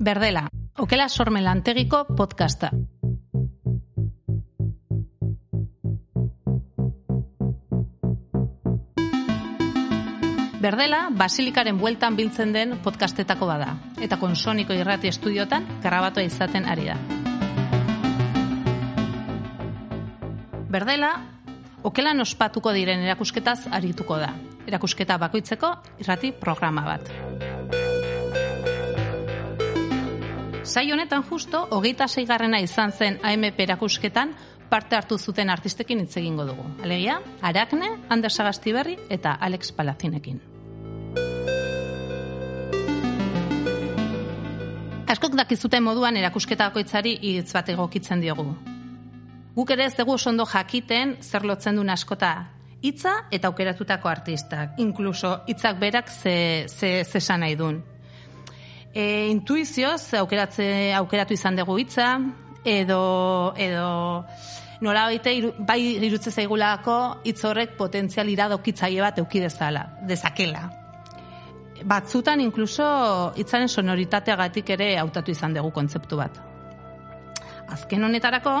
Berdela, okela sormen lantegiko podcasta. Berdela, basilikaren bueltan biltzen den podcastetako bada, eta konsoniko irrati estudiotan grabatoa izaten ari da. Berdela, okelan ospatuko diren erakusketaz arituko da. Erakusketa bakoitzeko irrati programa bat. Zai honetan justo, hogeita zeigarrena izan zen AMP erakusketan parte hartu zuten artistekin hitz egingo dugu. Alegia, Arakne, Ander Sagastiberri eta Alex Palazinekin. Askok dakizuten moduan erakusketa bakoitzari hitz bat egokitzen diogu. Guk ere ez dugu ondo jakiten zer lotzen duen askota hitza eta aukeratutako artistak, inkluso hitzak berak ze, ze, ze nahi duen. E, intuizioz aukeratze, aukeratu izan dugu hitza, edo, edo nola baite, iru, bai irutze zaigulako hitz horrek potentzial iradokitzaile bat eukidezala, dezakela. Batzutan inkluso hitzaren sonoritateagatik ere hautatu izan dugu kontzeptu bat. Azken honetarako,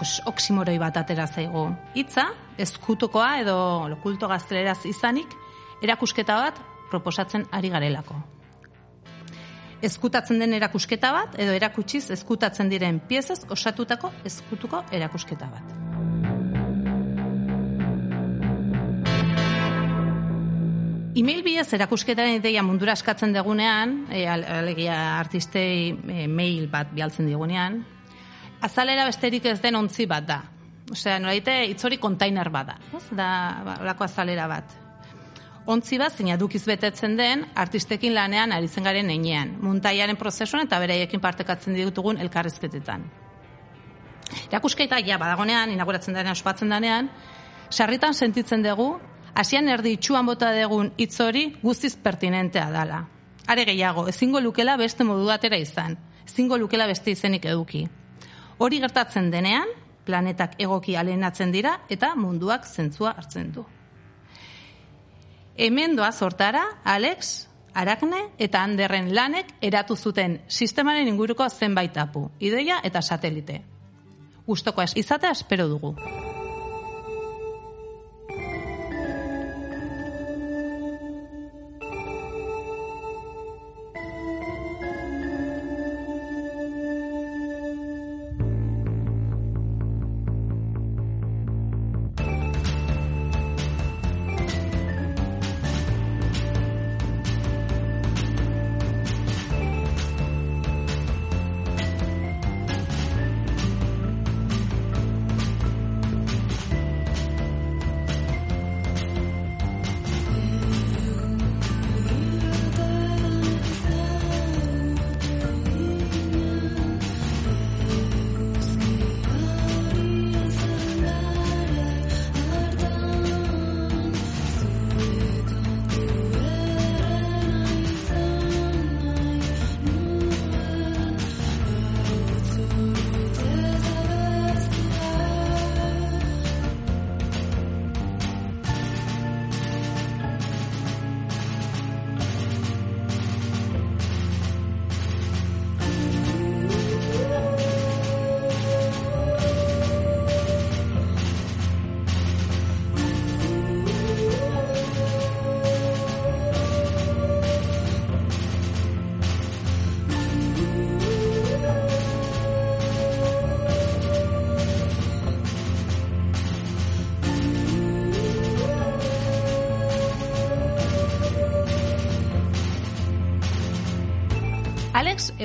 pues, oksimoroi bat atera zaigu. Hitza, ezkutukoa edo lokulto gazteleraz izanik, erakusketa bat proposatzen ari garelako. Ezkutatzen den erakusketa bat, edo erakutsiz ezkutatzen diren piezaz osatutako ezkutuko erakusketa bat. Email bidez erakusketaren ideia mundura eskatzen degunean, e, alegia artistei e, mail bat bialtzen digunean, azalera besterik ez den ontzi bat da. Osea, noraite, itzori kontainer bat da. Ez? Da, ba, azalera bat. Ontzi bat, zein dukiz betetzen den, artistekin lanean ari zen garen einean. Muntaiaren prozesuan eta beraiekin partekatzen ditugun elkarrizketetan. Erakusketa, ja, badagonean, inauguratzen denean, ospatzen denean, sarritan sentitzen dugu, hasian erdi itxuan bota degun hitz hori guztiz pertinentea dala. Are gehiago, ezingo lukela beste modu batera izan, ezingo lukela beste izenik eduki. Hori gertatzen denean, planetak egoki alenatzen dira eta munduak zentzua hartzen du. Hemen doa sortara, Alex, Arakne eta Anderren lanek eratu zuten sistemaren inguruko zenbait tapu, ideia eta satelite. Gustoko izatea espero dugu.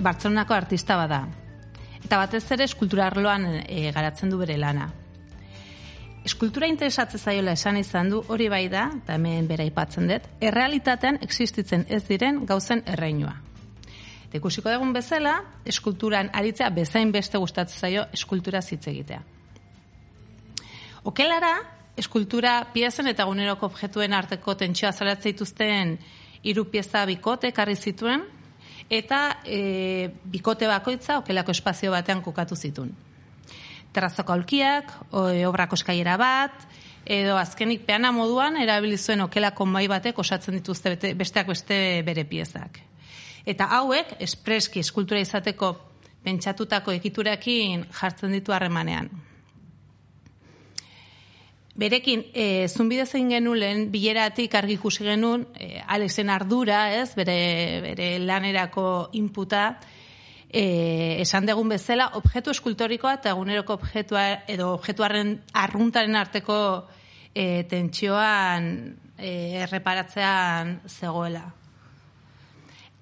Bartzelonako artista bada. Eta batez ere eskultura arloan e, garatzen du bere lana. Eskultura interesatzen zaiola esan izan du hori bai da, eta hemen bera ipatzen dut, errealitatean existitzen ez diren gauzen erreinua. Eta ikusiko dugun bezala, eskulturan aritzea bezain beste gustatzen zaio eskultura zitze egitea. Okelara, eskultura piezen eta guneroko objektuen arteko tentsioa zaratzen dituzten hiru pieza bikote karri zituen, eta e, bikote bakoitza okelako espazio batean kokatu zitun. Terrazoko aulkiak, e, obrako eskaiera bat, edo azkenik peana moduan erabili zuen okelako mai batek osatzen dituzte besteak beste bere piezak. Eta hauek, espreski eskultura izateko pentsatutako ekiturakin jartzen ditu harremanean. Berekin, e, zunbide zein genulen, bileratik argi ikusi genuen, e, Alexen ardura, ez, bere, bere lanerako inputa, e, esan degun bezala, objektu eskultorikoa eta eguneroko objektua edo objektuaren arruntaren arteko e, tentsioan e, erreparatzean zegoela.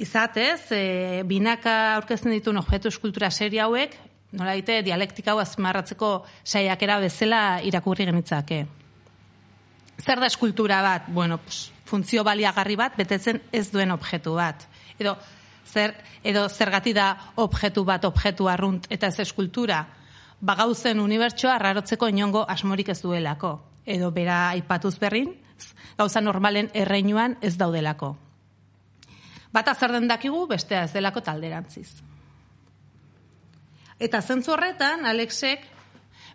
Izatez, e, binaka aurkezten dituen objektu eskultura serie hauek, nola dite, dialektika hau azmarratzeko saiakera bezala irakurri genitzake. Zer da eskultura bat? Bueno, pues, funtzio baliagarri bat, betetzen ez duen objektu bat. Edo, zer, edo zergati da objektu bat objektu arrunt eta ez eskultura, bagauzen unibertsoa rarotzeko inongo asmorik ez duelako. Edo bera aipatuz berrin, gauza normalen erreinuan ez daudelako. Bata zer den dakigu, bestea ez delako talderantziz. Eta zentzu horretan, Alexek,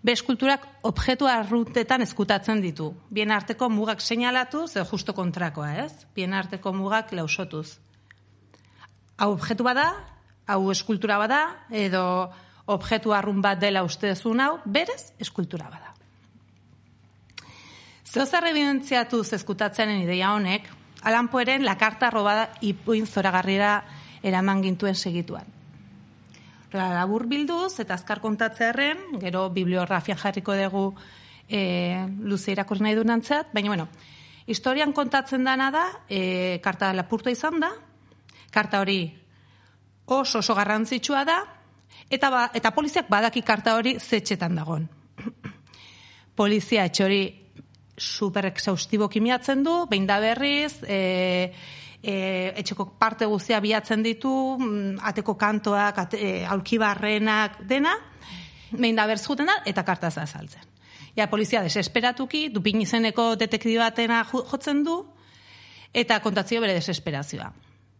be eskulturak objektu arruntetan eskutatzen ditu. Bien arteko mugak seinalatuz, edo justo kontrakoa, ez? Bien arteko mugak lausotuz hau objektu bada, hau eskultura bada, edo objektu arrun bat dela ustezun hau, berez eskultura bada. Zeozer evidentziatu zeskutatzenen ideia honek, alanpoeren la karta robada ipuin zoragarrira eraman gintuen segituan. Labur bilduz eta azkar kontatzearen, gero bibliografian jarriko dugu e, luze irakur nahi du nantzat, baina bueno, historian kontatzen dana da, e, karta lapurtu izan da, karta hori oso oso garrantzitsua da, eta, ba, eta poliziak badaki karta hori zetxetan dagon. Polizia etxori super exhaustibo kimiatzen du, behin da berriz, e, e, etxeko parte guztia bilatzen ditu, mm, ateko kantoak, ate, e, aulkibarrenak dena, behin da berriz juten da, eta kartaz da saltzen. Ja, polizia desesperatuki, dupin izeneko detektibatena jotzen du, eta kontatzio bere desesperazioa.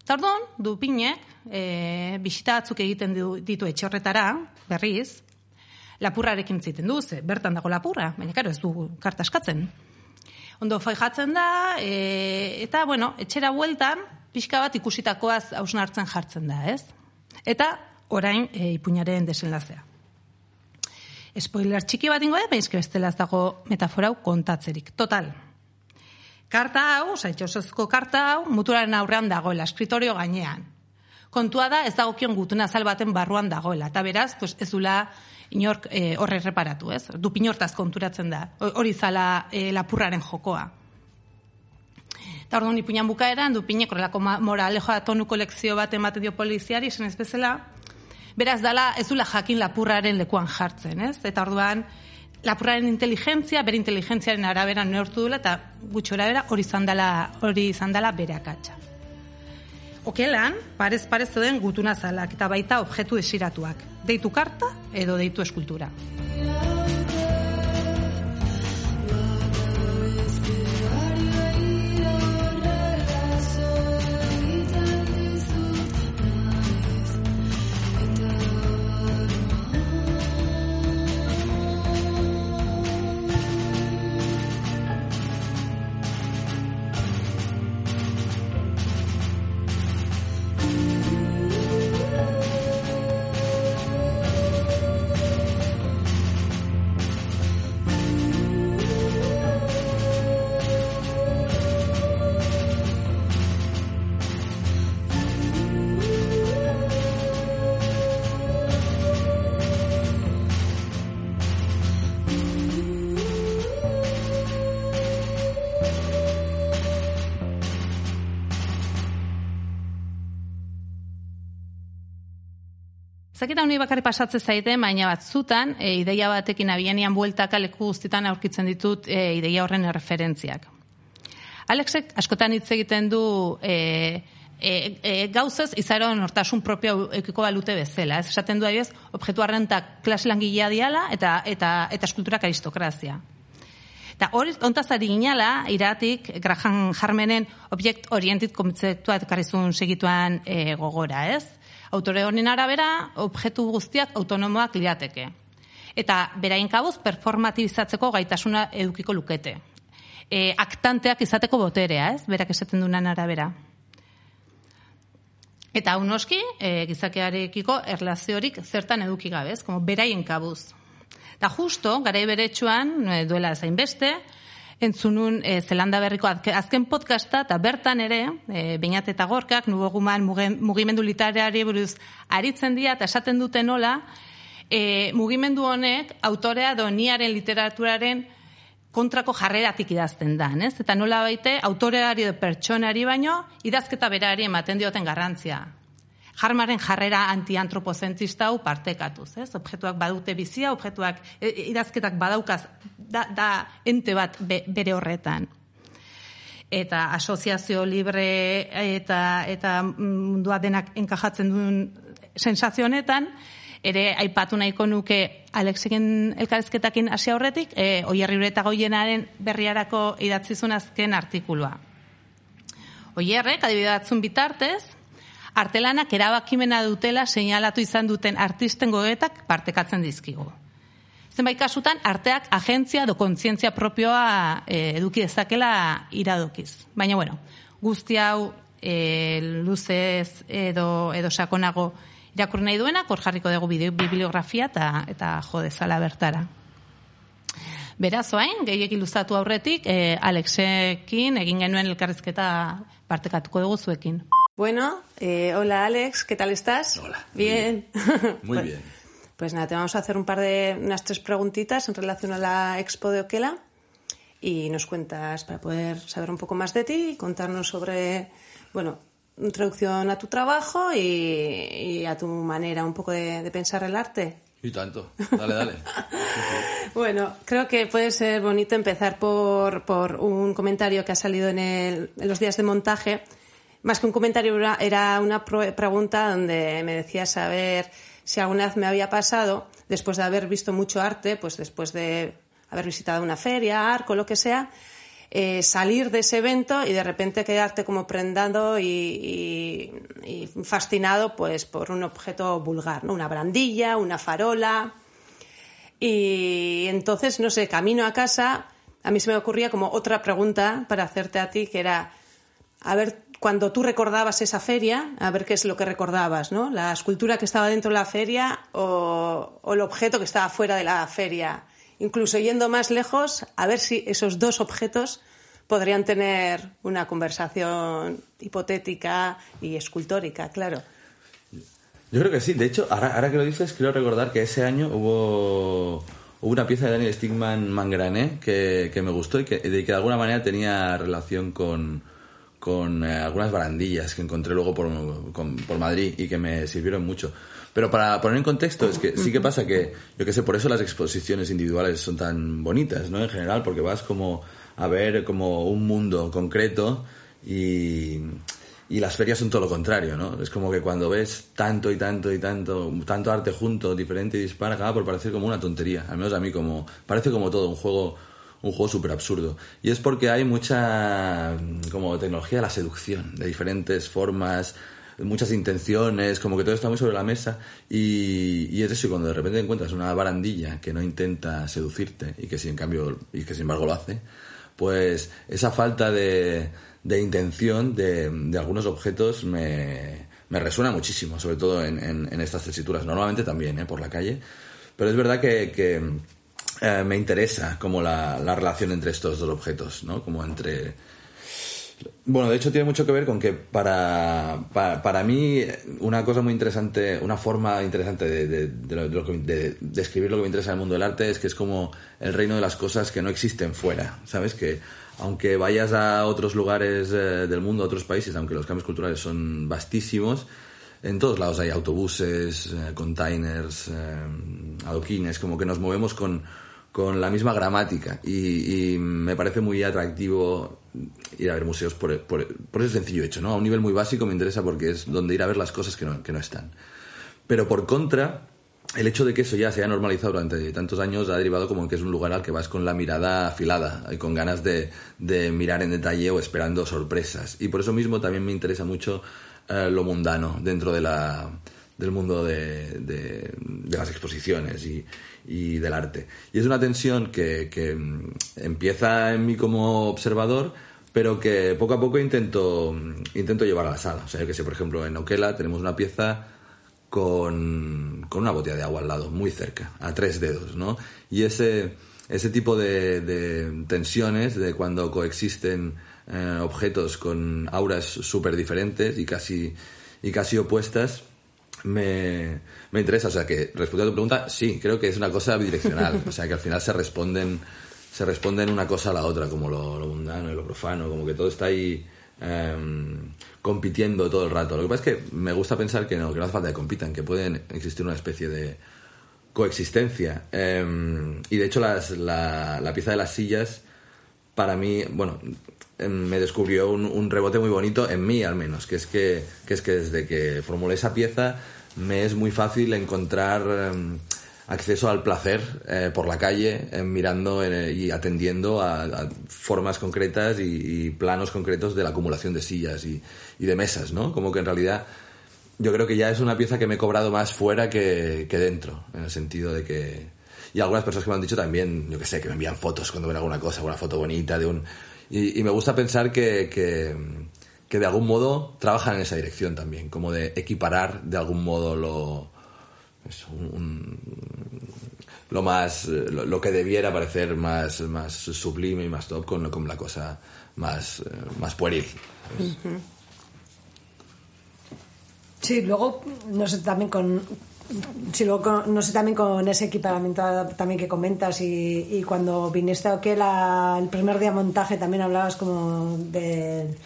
Tardon, du pinek, e, bisita batzuk egiten ditu etxorretara, berriz, lapurrarekin ziten du, ze bertan dago lapurra, baina karo ez du karta eskatzen. Ondo fai jatzen da, e, eta, bueno, etxera bueltan, pixka bat ikusitakoaz hausna hartzen jartzen da, ez? Eta, orain, e, ipuñaren desenlazea. Spoiler txiki bat ingo baina ez dago metaforau kontatzerik. Total, Karta hau, saitxosozko karta hau, muturaren aurrean dagoela, eskritorio gainean. Kontua da, ez dagokion gutuna azal baten barruan dagoela. Eta beraz, pues, ez dula inork e, horre reparatu, ez? Du pinortaz konturatzen da. Hori zala e, lapurraren jokoa. Eta orduan ipuñan bukaeran, du pinek horrelako moralejo atonu kolekzio bat emate dio poliziari, esan ez bezala, beraz dala ez dula jakin lapurraren lekuan jartzen, ez? Eta orduan, lapurraren inteligentzia, bere inteligentziaren arabera neortu dula, eta gutxora bera hori zandala, hori zandala bere akatsa. Okelan, parez parez den gutuna zalak, eta baita objektu esiratuak. Deitu karta edo deitu eskultura. Zakita honi bakarri pasatzen zaite, baina batzutan, e, ideia batekin abienian bueltaka leku guztietan aurkitzen ditut e, ideia horren referentziak. Alexek askotan hitz egiten du e, e, e, gauzez izaro nortasun propio ekiko balute bezala. Ez esaten du adibidez, objektu arrentak klase langilea diala eta, eta, eta eskulturak aristokrazia. Eta hori ontazari ginala, iratik, Graham Harmenen objekt orientit komitzektuat karrizun segituan e, gogora, ez? Autore honen arabera, objektu guztiak autonomoak lirateke. Eta berain kabuz, performatibizatzeko gaitasuna edukiko lukete. E, aktanteak izateko boterea, ez? Berak esaten dunan arabera. Eta unoski, e, gizakearekiko erlaziorik zertan eduki gabez, como beraien kabuz. Da justo, gara beretsuan, e, duela zainbeste, entzunun e, Zelanda berriko azken podcasta, eta bertan ere, e, bainat eta gorkak, nuboguman mugimendu literari buruz aritzen dira, eta esaten duten nola, e, mugimendu honek autorea doniaren literaturaren kontrako jarreratik idazten da, ez? Eta nola baite, autoreari edo pertsonari baino, idazketa berari ematen dioten garrantzia. Jarmaren jarrera antiantropozentrista hau partekatuz, ez? Objetuak badute bizia, objetuak e, e, idazketak badaukaz, da, da ente bat bere horretan. Eta asoziazio libre eta, eta mundua denak enkajatzen duen sensazio honetan, ere aipatu nahiko nuke Alexeken elkarrezketakin hasi aurretik, e, oierri goienaren berriarako idatzizun azken artikulua. Oierrek, adibidatzen bitartez, artelanak erabakimena dutela seinalatu izan duten artisten goetak partekatzen dizkigu. Zenbait kasutan, arteak agentzia do kontzientzia propioa e, eduki dezakela iradokiz. Baina, bueno, guzti hau e, luzez edo, edo sakonago irakur nahi duena, kor jarriko dugu bibliografia eta, eta jo dezala bertara. Beraz, oain, gehiagin luzatu aurretik, eh, Alexekin egin genuen elkarrizketa partekatuko dugu zuekin. Bueno, eh, hola Alex, ¿qué tal estás? Hola. Bien. Muy pues, bien. Pues nada, te vamos a hacer un par de, unas tres preguntitas en relación a la expo de Oquela y nos cuentas para poder saber un poco más de ti y contarnos sobre, bueno, introducción a tu trabajo y, a tu manera un poco de, pensar el arte. Y tanto. Dale, dale. bueno, creo que puede ser bonito empezar por, por un comentario que ha salido en, el, en, los días de montaje. Más que un comentario, era una pregunta donde me decía saber si alguna vez me había pasado, después de haber visto mucho arte, pues después de haber visitado una feria, arco, lo que sea, eh, salir de ese evento y de repente quedarte como prendado y, fascinado pues por un objeto vulgar, ¿no? Una brandilla, una farola. Y entonces, no sé, camino a casa, a mí se me ocurría como otra pregunta para hacerte a ti, que era, a ver, cuando tú recordabas esa feria, a ver qué es lo que recordabas, ¿no? La escultura que estaba dentro de la feria o, el objeto que estaba fuera de la feria incluso yendo más lejos, a ver si esos dos objetos podrían tener una conversación hipotética y escultórica, claro. Yo creo que sí. De hecho, ahora, que lo dices, quiero recordar que ese año hubo, una pieza de Daniel Stigman Mangrané que, me gustó y que de alguna manera tenía relación con, con eh, algunas barandillas que encontré luego por, por Madrid y que me sirvieron mucho. Pero para poner en contexto, es que sí que pasa que, yo qué sé, por eso las exposiciones individuales son tan bonitas, ¿no? En general, porque vas como a ver como un mundo concreto y, y las ferias son todo lo contrario, ¿no? Es como que cuando ves tanto y tanto y tanto, tanto arte junto, diferente y dispara, acaba por parecer como una tontería. Al menos a mí como, parece como todo un juego un juego súper absurdo. Y es porque hay mucha como tecnología de la seducción, de diferentes formas, muchas intenciones, como que todo está muy sobre la mesa y, y es eso, y cuando de repente encuentras una barandilla que no intenta seducirte y que sin en cambio, y que sin embargo lo hace, pues esa falta de, de intención de, de, algunos objetos me, me, resuena muchísimo, sobre todo en, en, estas tesituras. Normalmente también, ¿eh? por la calle. Pero es verdad que, que eh, me interesa como la, la, relación entre estos dos objetos, ¿no? Como entre bueno, de hecho tiene mucho que ver con que para, para, mí una cosa muy interesante, una forma interesante de, de, de, describir lo que me interesa en el mundo del arte es que es como el reino de las cosas que no existen fuera, ¿sabes? Que aunque vayas a otros lugares eh, del mundo, a otros países, aunque los cambios culturales son vastísimos, en todos lados hay autobuses, eh, containers, eh, adoquines, como que nos movemos con con la misma gramática y, me parece muy atractivo ir a ver museos por, por, por, ese sencillo hecho, ¿no? A un nivel muy básico me interesa porque es donde ir a ver las cosas que no, que no están. Pero por contra, el hecho de que eso ya se haya normalizado durante tantos años ha derivado como que es un lugar al que vas con la mirada afilada y con ganas de, de mirar en detalle o esperando sorpresas. Y por eso mismo también me interesa mucho eh, lo mundano dentro de la, del mundo de, de, las exposiciones y, y, del arte. Y es una tensión que, que, mm, empieza en mí como observador, pero que poco a poco intento, intento llevar a la sala. O sea, que sé, por ejemplo, en Oquela tenemos una pieza con, con una botella de agua al lado, muy cerca, a tres dedos, ¿no? Y ese, ese tipo de, de tensiones, de cuando coexisten eh, objetos con auras súper diferentes y casi, y casi opuestas, me, me interesa. O sea, que respondiendo a tu pregunta, sí, creo que es una cosa bidireccional. O sea, que al final se responden se responden una cosa a la otra, como lo, mundano y lo profano, como que todo está ahí em, compitiendo todo el rato. Lo que pasa es que me gusta pensar que no, que no hace falta que compitan, que pueden existir una especie de coexistencia. Em, y de hecho las, la, la, pieza de las sillas, para mí, bueno, me descubrió un, un, rebote muy bonito, en mí al menos, que es que, que, es que desde que formulé esa pieza me es muy fácil encontrar acceso al placer eh, por la calle, eh, mirando eh, y atendiendo a, formas concretas y, planos concretos de la acumulación de sillas y, de mesas, ¿no? Como que en realidad yo creo que ya es una pieza que me he cobrado más fuera que, dentro, en el sentido de que... Y algunas personas que me han dicho también, yo que sé, que me envían fotos cuando ven alguna cosa, una foto bonita de un... Y, me gusta pensar que, que, que de algún modo trabajan en esa dirección también, como de equiparar de algún modo lo es un, lo más lo, que debiera parecer más más sublime y más top con, con la cosa más eh, más pueril. Sí luego no sé también con Sí, luego, no sé también con ese equipamiento también que comentas y, y cuando viniste a la el primer día montaje también hablabas como del,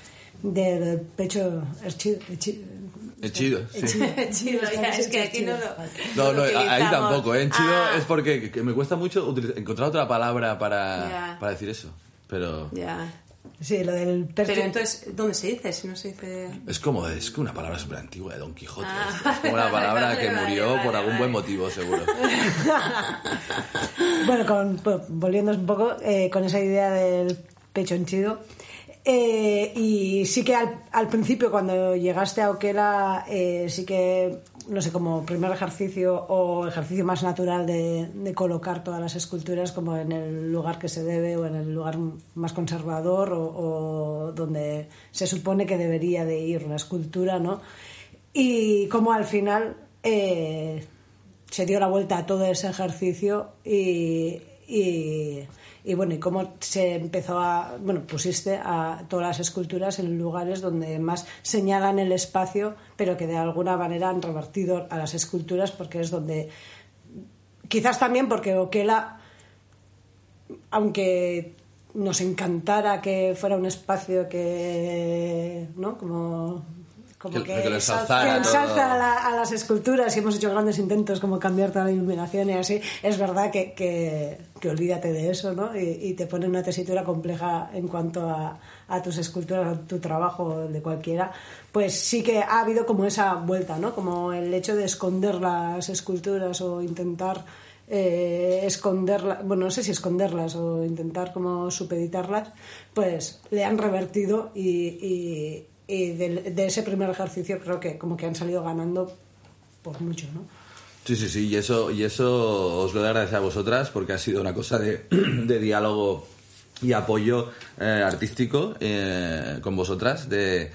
del pecho Enchido, sí. Enchido, ya, es que aquí no lo. No, no, ahí tampoco. ¿eh? Enchido ah. es porque me cuesta mucho encontrar otra palabra para, para decir eso. Pero. Ya. Sí, lo del Pero entonces, ¿dónde se dice? Si no se dice... Es como, es una palabra súper antigua de Don Quijote. Ah. Es como una palabra que murió por algún buen motivo, seguro. bueno, con, pues, volviendo un poco eh, con esa idea del pecho henchido, eh, y sí que al, principio, cuando llegaste a Oquela, eh, sí que, no sé, como primer ejercicio o ejercicio más natural de, colocar todas las esculturas como en el lugar que se debe o en el lugar más conservador o, donde se supone que debería de ir una escultura, ¿no? Y como al final eh, se dio la vuelta a todo ese ejercicio y y bueno, y cómo se empezó a, bueno, pusiste a todas las esculturas en lugares donde más señalan el espacio, pero que de alguna manera han revertido a las esculturas porque es donde, quizás también porque Oquela, aunque nos encantara que fuera un espacio que, ¿no? Como como que, ensalza a, las esculturas y hemos hecho grandes intentos como cambiar toda la iluminación y así, es verdad que, que, olvídate de eso, ¿no? Y, te pone una tesitura compleja en cuanto a, a, tus esculturas, a tu trabajo de cualquiera, pues sí que ha habido como esa vuelta, ¿no? Como el hecho de esconder las esculturas o intentar eh, esconderlas, bueno, no sé si esconderlas o intentar como supeditarlas, pues le han revertido y, y de, ese primer ejercicio creo que como que han salido ganando por mucho, ¿no? Sí, sí, sí, y eso, y eso os lo agradezco a vosotras porque ha sido una cosa de, diálogo y apoyo eh, artístico eh, con vosotras, de,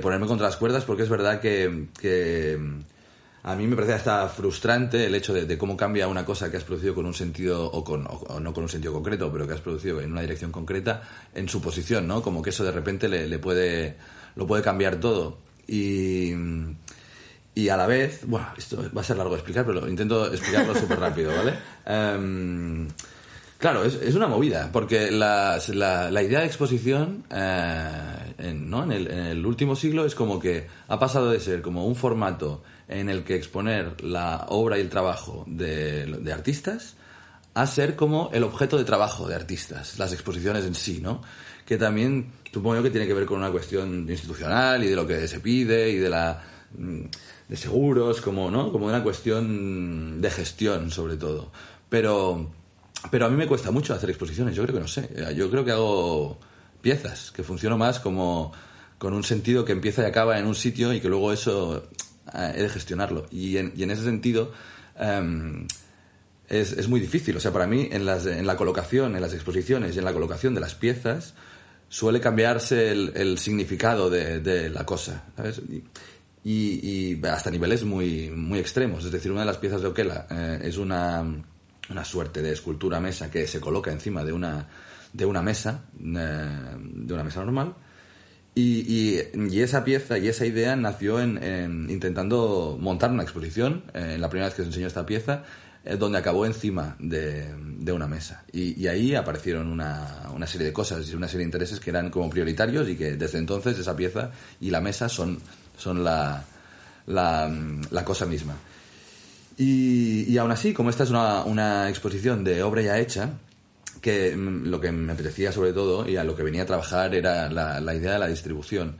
ponerme contra las cuerdas, porque es verdad que, a mí me parece hasta frustrante el hecho de, cómo cambia una cosa que has producido con un sentido, o, con, no con un sentido concreto, pero que has producido en una dirección concreta, en su posición, ¿no? Como que eso de repente le puede lo puede cambiar todo. Y, y a la vez, bueno, esto va a ser largo de explicar, pero intento explicarlo súper rápido, ¿vale? Em, claro, es, es, una movida, porque la, la, idea de exposición eh, en, ¿no? en, el, en, el, último siglo es como que ha pasado de ser como un formato en el que exponer la obra y el trabajo de, de artistas a ser como el objeto de trabajo de artistas, las exposiciones en sí, ¿no? Que también supongo que tiene que ver con una cuestión institucional y de lo que se pide y de la mm, de seguros, como, ¿no? Como una cuestión de gestión, sobre todo. Pero, pero a mí me cuesta mucho hacer exposiciones, yo creo que no sé. Yo creo que hago piezas, que funciono más como con un sentido que empieza y acaba en un sitio y que luego eso eh, he de gestionarlo. Y en, y en ese sentido em, es, es, muy difícil. O sea, para mí en, las, en la colocación, en las exposiciones y en la colocación de las piezas, suele cambiarse el, significado de, de, la cosa, ¿sabes? Y, y, hasta niveles muy, muy extremos. Es decir, una de las piezas de Oquela eh, es una, una suerte de escultura mesa que se coloca encima de una, de una mesa, eh, de una mesa normal. Y, y, esa pieza y esa idea nació en, en intentando montar una exposición, eh, la primera vez que se enseñó esta pieza, donde acabó encima de, de una mesa. Y, y, ahí aparecieron una, una serie de cosas y una serie de intereses que eran como prioritarios y que desde entonces esa pieza y la mesa son, son la, la, la cosa misma. Y, y aún así, como esta es una, una exposición de obra ya hecha, que lo que me apetecía sobre todo y a lo que venía a trabajar era la, la idea de la distribución.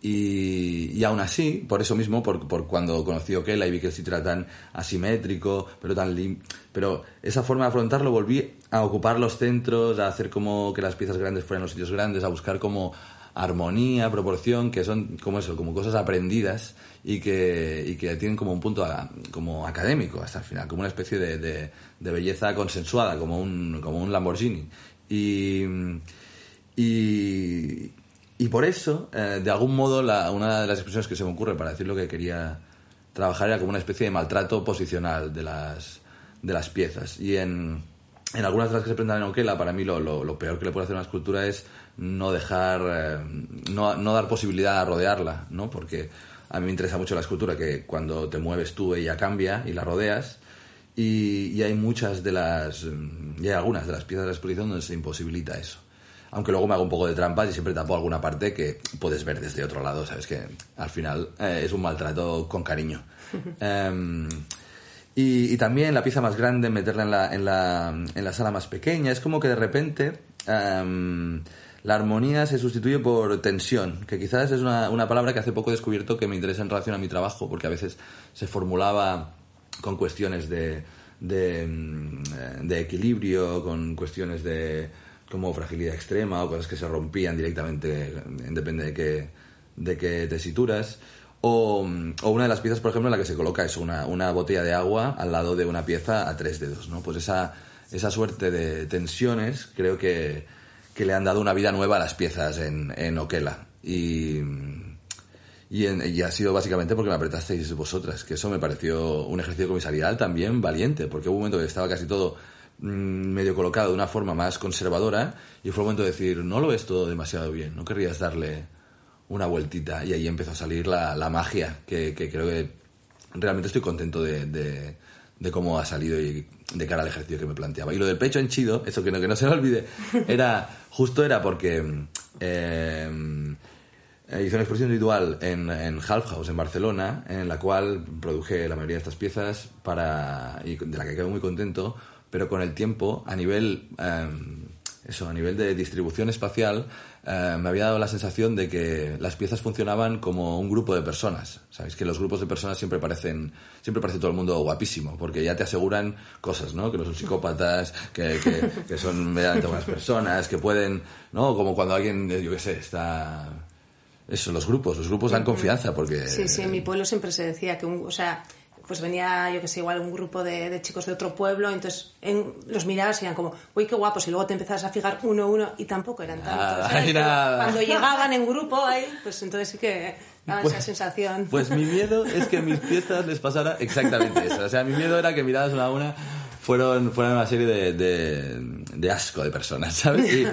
Y, y, aún así, por eso mismo, por, por cuando conocí Okela y vi que el sitio era tan asimétrico, pero tan lim pero esa forma de afrontarlo volví a ocupar los centros, a hacer como que las piezas grandes fueran los sitios grandes, a buscar como armonía, proporción, que son como eso, como cosas aprendidas y que, y que tienen como un punto a, como académico hasta el final, como una especie de, de, de, belleza consensuada, como un, como un Lamborghini. Y, y, y por eso, eh, de algún modo, la, una de las expresiones que se me ocurre para decir lo que quería trabajar era como una especie de maltrato posicional de las, de las piezas. Y en, en algunas de las que se presentan en Oquela, para mí lo, lo, peor que le puede hacer una escultura es no dejar, eh, no, no, dar posibilidad a rodearla, ¿no? Porque a mí me interesa mucho la escultura, que cuando te mueves tú ella cambia y la rodeas. Y, y hay muchas de las, y hay algunas de las piezas de la exposición donde se imposibilita eso. Aunque luego me hago un poco de trampas y siempre tapo alguna parte que puedes ver desde otro lado, ¿sabes? Que al final eh, es un maltrato con cariño. um, y, y, también la pieza más grande, meterla en la, en la, en la sala más pequeña. Es como que de repente um, la armonía se sustituye por tensión, que quizás es una, una, palabra que hace poco he descubierto que me interesa en relación a mi trabajo, porque a veces se formulaba con cuestiones de, de, de equilibrio, con cuestiones de como fragilidad extrema o cosas que se rompían directamente, depende de qué, de qué tesituras. O, o, una de las piezas, por ejemplo, en la que se coloca es una, una botella de agua al lado de una pieza a tres dedos, ¿no? Pues esa, esa suerte de tensiones creo que, que le han dado una vida nueva a las piezas en, en Oquela. Y, y, en, y, ha sido básicamente porque me apretasteis vosotras, que eso me pareció un ejercicio comisarial también valiente, porque hubo un momento que estaba casi todo medio colocado de una forma más conservadora y fue el momento de decir, no lo ves todo demasiado bien, no querrías darle una vueltita y ahí empezó a salir la, la magia, que, que, creo que realmente estoy contento de, de, de, cómo ha salido y de cara al ejercicio que me planteaba. Y lo del pecho henchido, eso que no, que no se me olvide, era, justo era porque eh, hice una exposición individual en, en Half House, en Barcelona, en la cual produje la mayoría de estas piezas para, y de la que quedo muy contento, pero con el tiempo, a nivel, eh, eso, a nivel de distribución espacial, eh, me había dado la sensación de que las piezas funcionaban como un grupo de personas. Sabéis que los grupos de personas siempre parecen, siempre parece todo el mundo guapísimo, porque ya te aseguran cosas, ¿no? Que no son psicópatas, que, que, que son medianamente buenas personas, que pueden, ¿no? Como cuando alguien, yo qué sé, está eso, los grupos, los grupos dan confianza porque... Sí, sí, en mi pueblo siempre se decía que, un, o sea, pues venía, yo que sé, igual un grupo de, de chicos de otro pueblo, entonces en, los mirabas y eran como, uy, qué guapos, y luego te empezabas a fijar uno a uno y tampoco eran tantos. Cuando llegaban en grupo ahí, pues entonces sí que daba Pues- esa sensación. Pues mi miedo es que a mis piezas les pasara exactamente eso. O sea, mi miedo era que miradas una a una fueron, fueran una serie de, de, de asco de personas, ¿sabes? Y,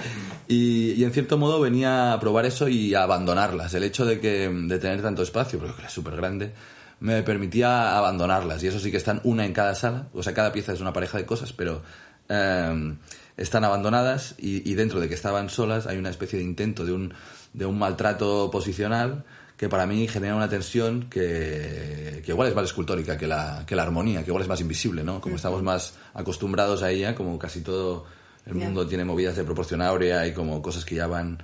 y, y en cierto modo venía a probar eso y a abandonarlas. El hecho de, que, de tener tanto espacio, porque era súper grande, me permitía abandonarlas. Y eso sí que están una en cada sala. O sea, cada pieza es una pareja de cosas, pero eh, están abandonadas y, y, dentro de que estaban solas hay una especie de intento de un, de un maltrato posicional que para mí genera una tensión que, que igual es más escultórica que la, que la armonía, que igual es más invisible, ¿no? Como estamos más acostumbrados a ella, como casi todo el mundo yeah. tiene movidas de proporción áurea y como cosas que ya van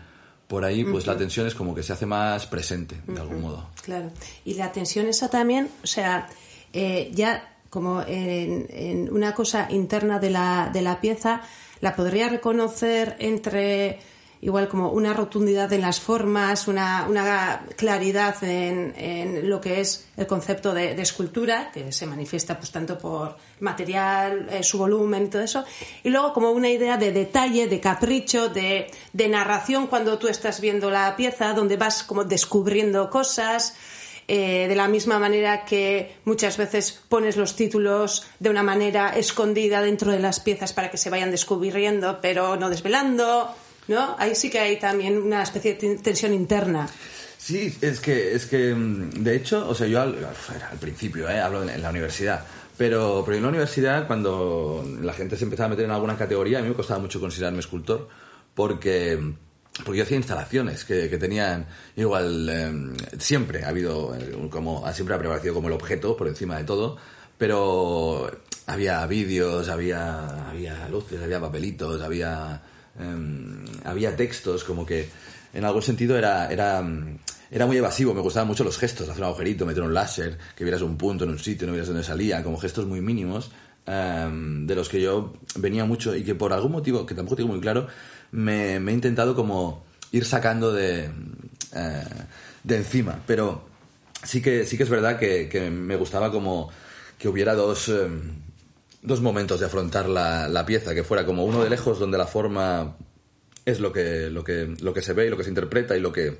por ahí, pues uh -huh. la tensión es como que se hace más presente, de uh -huh. algún modo. Claro. Y la tensión esa también, o sea, eh, ya como en, en, una cosa interna de la, de la pieza, la podría reconocer entre igual como una rotundidad en las formas, una, una claridad en, en, lo que es el concepto de, escultura, que se manifiesta pues tanto por material, eh, su volumen y todo eso, y luego como una idea de detalle, de capricho, de, de narración cuando tú estás viendo la pieza, donde vas como descubriendo cosas, eh, de la misma manera que muchas veces pones los títulos de una manera escondida dentro de las piezas para que se vayan descubriendo, pero no desvelando. ¿No? Ahí sí que hay también una especie de tensión interna. Sí, es que, es que mm, de hecho, o sea, yo al, al principio, ¿eh? hablo en la universidad, pero, pero en la universidad, cuando la gente se empezaba a meter en alguna categoría, a mí me costaba mucho considerarme escultor, porque, porque yo hacía instalaciones que, que tenían igual, eh, siempre ha habido, eh, como, siempre ha prevalecido como el objeto por encima de todo, pero había vídeos, había, había luces, había papelitos, había eh, había textos como que en algún sentido era, era, era muy evasivo, me gustaban mucho los gestos, hacer un agujerito, meter un láser, que vieras un punto en un sitio, no vieras dónde salía, como gestos muy mínimos, eh, de los que yo venía mucho y que por algún motivo, que tampoco tengo muy claro, me, he intentado como ir sacando de, eh, de encima, pero sí que, sí que es verdad que, me gustaba como que hubiera dos, dos momentos de afrontar la, la, pieza, que fuera como uno de lejos donde la forma es lo que, lo que, lo que se ve y lo que se interpreta y lo que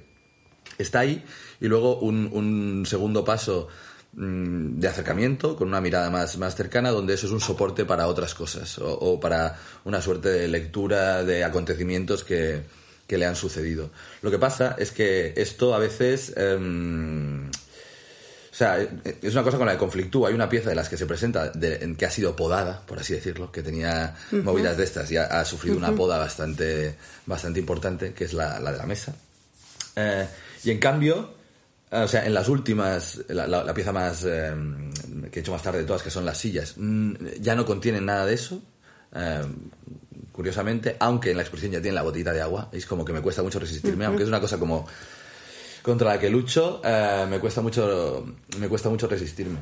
está ahí, y luego un, un segundo paso mmm, de acercamiento con una mirada más, más cercana donde eso es un soporte para otras cosas o, para una suerte de lectura de acontecimientos que, que, le han sucedido. Lo que pasa es que esto a veces... Eh, o sea, es una cosa con la que conflictúa. Hay una pieza de las que se presenta de, que ha sido podada, por así decirlo, que tenía uh -huh. movidas de estas y ha, ha sufrido uh -huh. una poda bastante, bastante importante, que es la, la de la mesa. Eh, y en cambio, o sea, en las últimas, la, la, la pieza más eh, que he hecho más tarde de todas, que son las sillas, mmm, ya no contienen nada de eso. Eh, curiosamente, aunque en la exposición ya tiene la botita de agua, es como que me cuesta mucho resistirme, uh -huh. aunque es una cosa como contra la que lucho, eh, me cuesta mucho me cuesta mucho resistirme.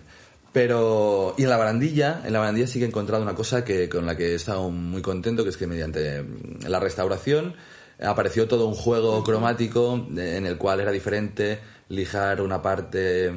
Pero y en la barandilla, en la barandilla sí que he encontrado una cosa que con la que he estado muy contento, que es que mediante la restauración apareció todo un juego cromático en el cual era diferente lijar una parte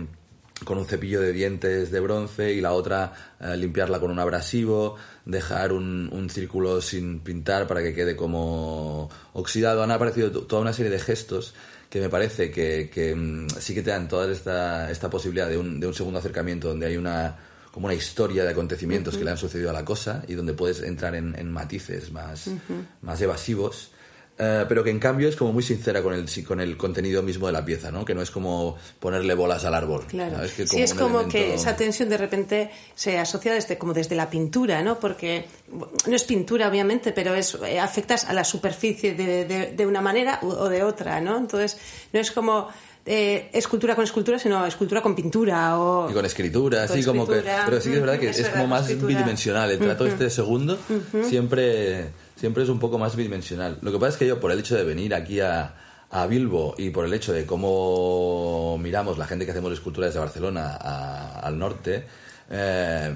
con un cepillo de dientes de bronce y la otra eh, limpiarla con un abrasivo, dejar un, un, círculo sin pintar para que quede como oxidado. Han aparecido toda una serie de gestos que me parece que, que mm, sí que te dan toda esta, esta posibilidad de un, de un segundo acercamiento donde hay una como una historia de acontecimientos uh -huh. que le han sucedido a la cosa y donde puedes entrar en, en matices más, uh -huh. más evasivos. Uh, pero que en cambio es como muy sincera con el, con el contenido mismo de la pieza, ¿no? Que no es como ponerle bolas al árbol. Claro. ¿sabes? Que como sí, es como elemento... que esa tensión de repente se asocia desde, como desde la pintura, ¿no? Porque no es pintura, obviamente, pero es eh, afectas a la superficie de, de, de, una manera o de otra, ¿no? Entonces, no es como... Eh, escultura con escultura, sino escultura con pintura o... Y con escritura, así como que... Pero sí que es verdad que es, es como más bidimensional. El trato uh -huh. este segundo uh -huh. siempre siempre es un poco más bidimensional. Lo que pasa es que yo, por el hecho de venir aquí a, a Bilbo y por el hecho de cómo miramos la gente que hacemos esculturas desde Barcelona a, al norte, eh,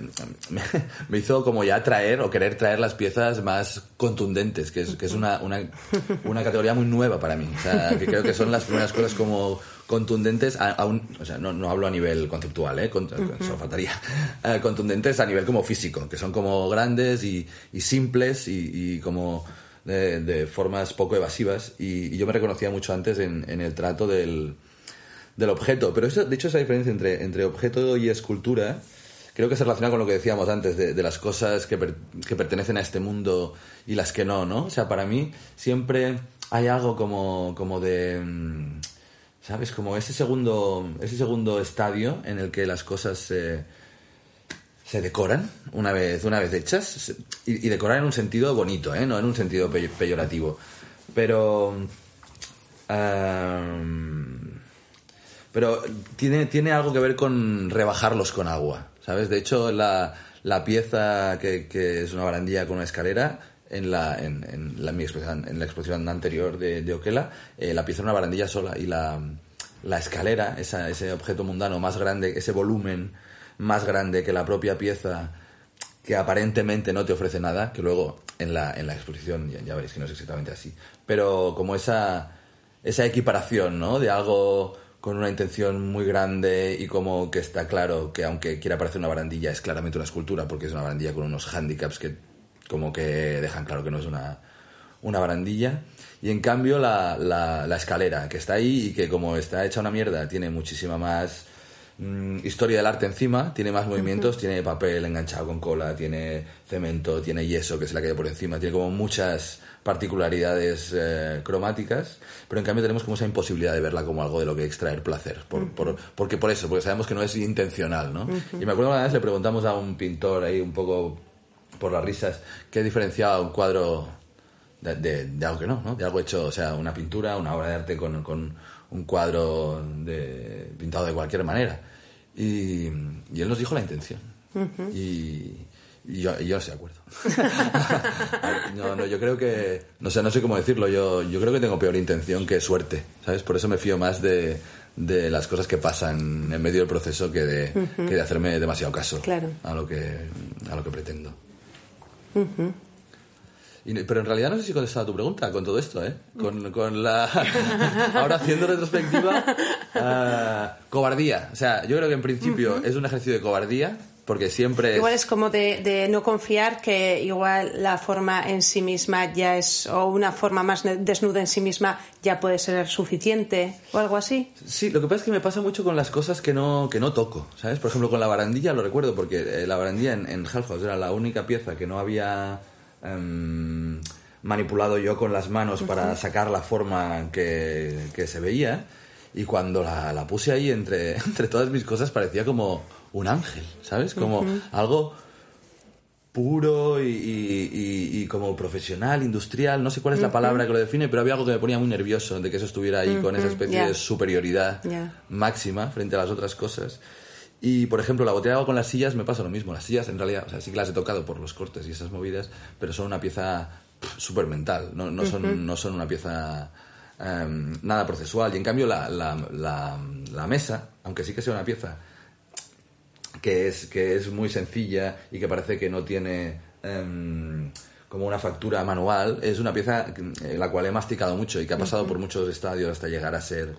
me, me, hizo como ya traer o querer traer las piezas más contundentes, que es, que es una, una, una categoría muy nueva para mí. O sea, que creo que son las primeras cosas como contundentes, a, a un, o sea, no, no, hablo a nivel conceptual, ¿eh? Con, uh -huh. faltaría, uh, contundentes a nivel como físico, que son como grandes y, y simples y, y como de, de, formas poco evasivas. Y, y, yo me reconocía mucho antes en, en el trato del, del objeto. Pero eso, de hecho, esa diferencia entre, entre objeto y escultura creo que se relaciona con lo que decíamos antes, de, de las cosas que, per, que pertenecen a este mundo y las que no, ¿no? O sea, para mí siempre hay algo como, como de mm, ¿Sabes? Como ese segundo, ese segundo estadio en el que las cosas se, se decoran una vez, una vez hechas. Y, y, decorar en un sentido bonito, ¿eh? No en un sentido pe peyorativo. Pero... Um, pero tiene, tiene algo que ver con rebajarlos con agua, ¿sabes? De hecho, la, la pieza que, que es una barandilla con una escalera en la, en, en la, mi exposición, en la exposición anterior de, de Oquela, eh, la pieza era una barandilla sola y la, la escalera, esa, ese objeto mundano más grande, ese volumen más grande que la propia pieza, que aparentemente no te ofrece nada, que luego en la, en la exposición ya, ya veréis que no es exactamente así, pero como esa, esa equiparación, ¿no? De algo con una intención muy grande y como que está claro que aunque quiera parecer una barandilla es claramente una escultura porque es una barandilla con unos handicaps que como que dejan claro que no es una, una barandilla. Y en cambio la, la, la escalera que está ahí y que como está hecha una mierda tiene muchísima más mm, historia del arte encima, tiene más movimientos, tiene papel enganchado con cola, tiene cemento, tiene yeso que se la cae por encima, tiene como muchas particularidades eh, cromáticas, pero en cambio tenemos como esa imposibilidad de verla como algo de lo que extraer placer, por, por, porque por eso, porque sabemos que no es intencional, ¿no? Y me acuerdo una vez le preguntamos a un pintor ahí un poco por las risas qué diferenciaba un cuadro de, de- de algo que no, ¿no? De algo hecho, o sea, una pintura, una obra de arte con, con un cuadro de, pintado de cualquier manera. Y, y él nos dijo la intención. Y, y yo, y yo no estoy de acuerdo. no, no, yo creo que, no sé, no sé cómo decirlo, yo, yo creo que tengo peor intención que suerte, ¿sabes? Por eso me fío más de, de las cosas que pasan en medio del proceso que de, que de hacerme demasiado caso Claro. a, lo que, a lo que pretendo. Y no- pero en realidad no sé si he contestado a tu pregunta con todo esto, ¿eh? Con, con la... Ahora haciendo retrospectiva, ah, cobardía. O sea, yo creo que en principio es un ejercicio de cobardía, porque siempre es... Igual es como de, de no confiar que igual la forma en sí misma ya es, o una forma más desnuda en sí misma ya puede ser suficiente, o algo así. Sí, lo que pasa es que me pasa mucho con las cosas que no, que no toco, ¿sabes? Por ejemplo, con la barandilla lo recuerdo, porque eh, la barandilla en, en Half House era la única pieza que no había em, manipulado yo con las manos para sacar la forma que, que se veía. Y cuando la, la puse ahí entre, entre todas mis cosas parecía como un ángel, ¿sabes? Como algo puro y, y- y- y como profesional, industrial, no sé cuál es la palabra que lo define, pero había algo que me ponía muy nervioso de que eso estuviera ahí con esa especie de superioridad máxima frente a las otras cosas. Y, por ejemplo, la botella de agua con las sillas me pasa lo mismo. Las sillas, en realidad, o sea, sí que las he tocado por los cortes y esas movidas, pero son una pieza súper mental, no, no, son, no son una pieza em, nada procesual. Y en cambio, la, la, la, la mesa, aunque sí que sea una pieza que es, que es muy sencilla y que parece que no tiene em, como una factura manual, es una pieza eh, la cual he masticado mucho y que ha pasado por muchos estadios hasta llegar a ser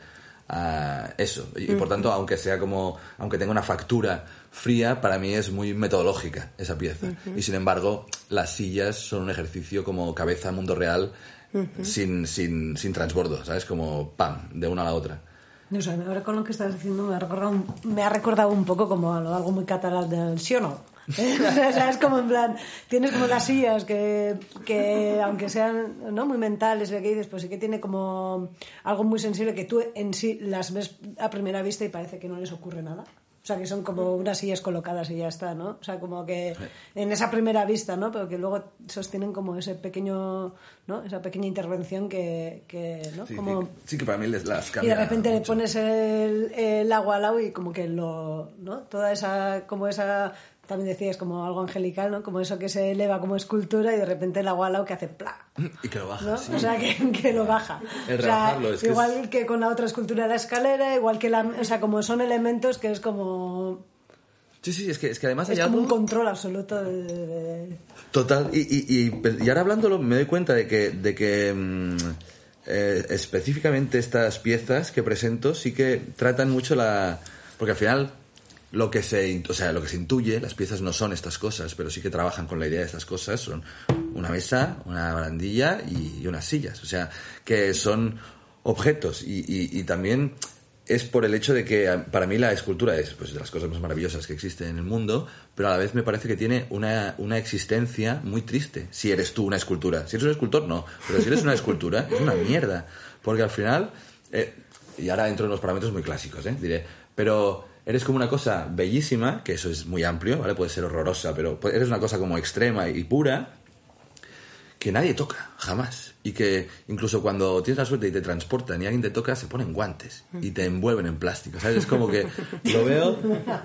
ah, eso. Y, y por tanto, aunque sea como, aunque tenga una factura fría, para mí es muy metodológica esa pieza. Y sin embargo, las sillas son un ejercicio como cabeza mundo real sin, sin, sin transbordo, ¿sabes? Como pam, de una a la otra. No sé, ahora con lo que estás diciendo me ha recordado un, me ha recordado un poco como algo, algo muy catalán del sí o no. ¿Eh? O sea, es como en plan, tienes como las sillas que, que aunque sean no muy mentales, lo que dices, pues sí que tiene como algo muy sensible que tú en sí las ves a primera vista y parece que no les ocurre nada. O sea, que son como unas sillas colocadas y ya está, ¿no? O sea, como que en esa primera vista, ¿no? Pero que luego sostienen como ese pequeño, ¿no? Esa pequeña intervención que, que ¿no? Sí, como... sí, sí que para mí les las Y cambia de repente le pones el, el agua al lado y como que lo, ¿no? Toda esa, como esa, también decías como algo angelical, ¿no? Como eso que se eleva como escultura y de repente el agua al que hace ¡pla! Y que lo baja, ¿no? sí. O sea, que, que lo baja. El o sea, es que igual es- que con la otra escultura de la escalera, igual que la, o sea, como son elementos que es como, Sí, sí, es que, es que además es hay como algo... un control absoluto de, Total, y, y, y, y ahora hablándolo me doy cuenta de que, de que mm, eh, específicamente estas piezas que presento sí que tratan mucho la... Porque al final lo que se, o sea, lo que se intuye, las piezas no son estas cosas, pero sí que trabajan con la idea de estas cosas, son una mesa, una barandilla y, y unas sillas, o sea, que son objetos y, y- también es por el hecho de que para mí la escultura es pues, de las cosas más maravillosas que existen en el mundo, pero a la vez me parece que tiene una, una existencia muy triste. Si eres tú una escultura. Si eres un escultor, no. Pero si eres una escultura, es una mierda. Porque al final, eh, y ahora entro en los parámetros muy clásicos, ¿eh? diré, pero eres como una cosa bellísima, que eso es muy amplio, ¿vale? Puede ser horrorosa, pero eres una cosa como extrema y pura, que nadie toca, jamás. Y que incluso cuando tienes la suerte y te transportan y alguien te toca, se ponen guantes y te envuelven en plástico, ¿sabes? Es como que lo veo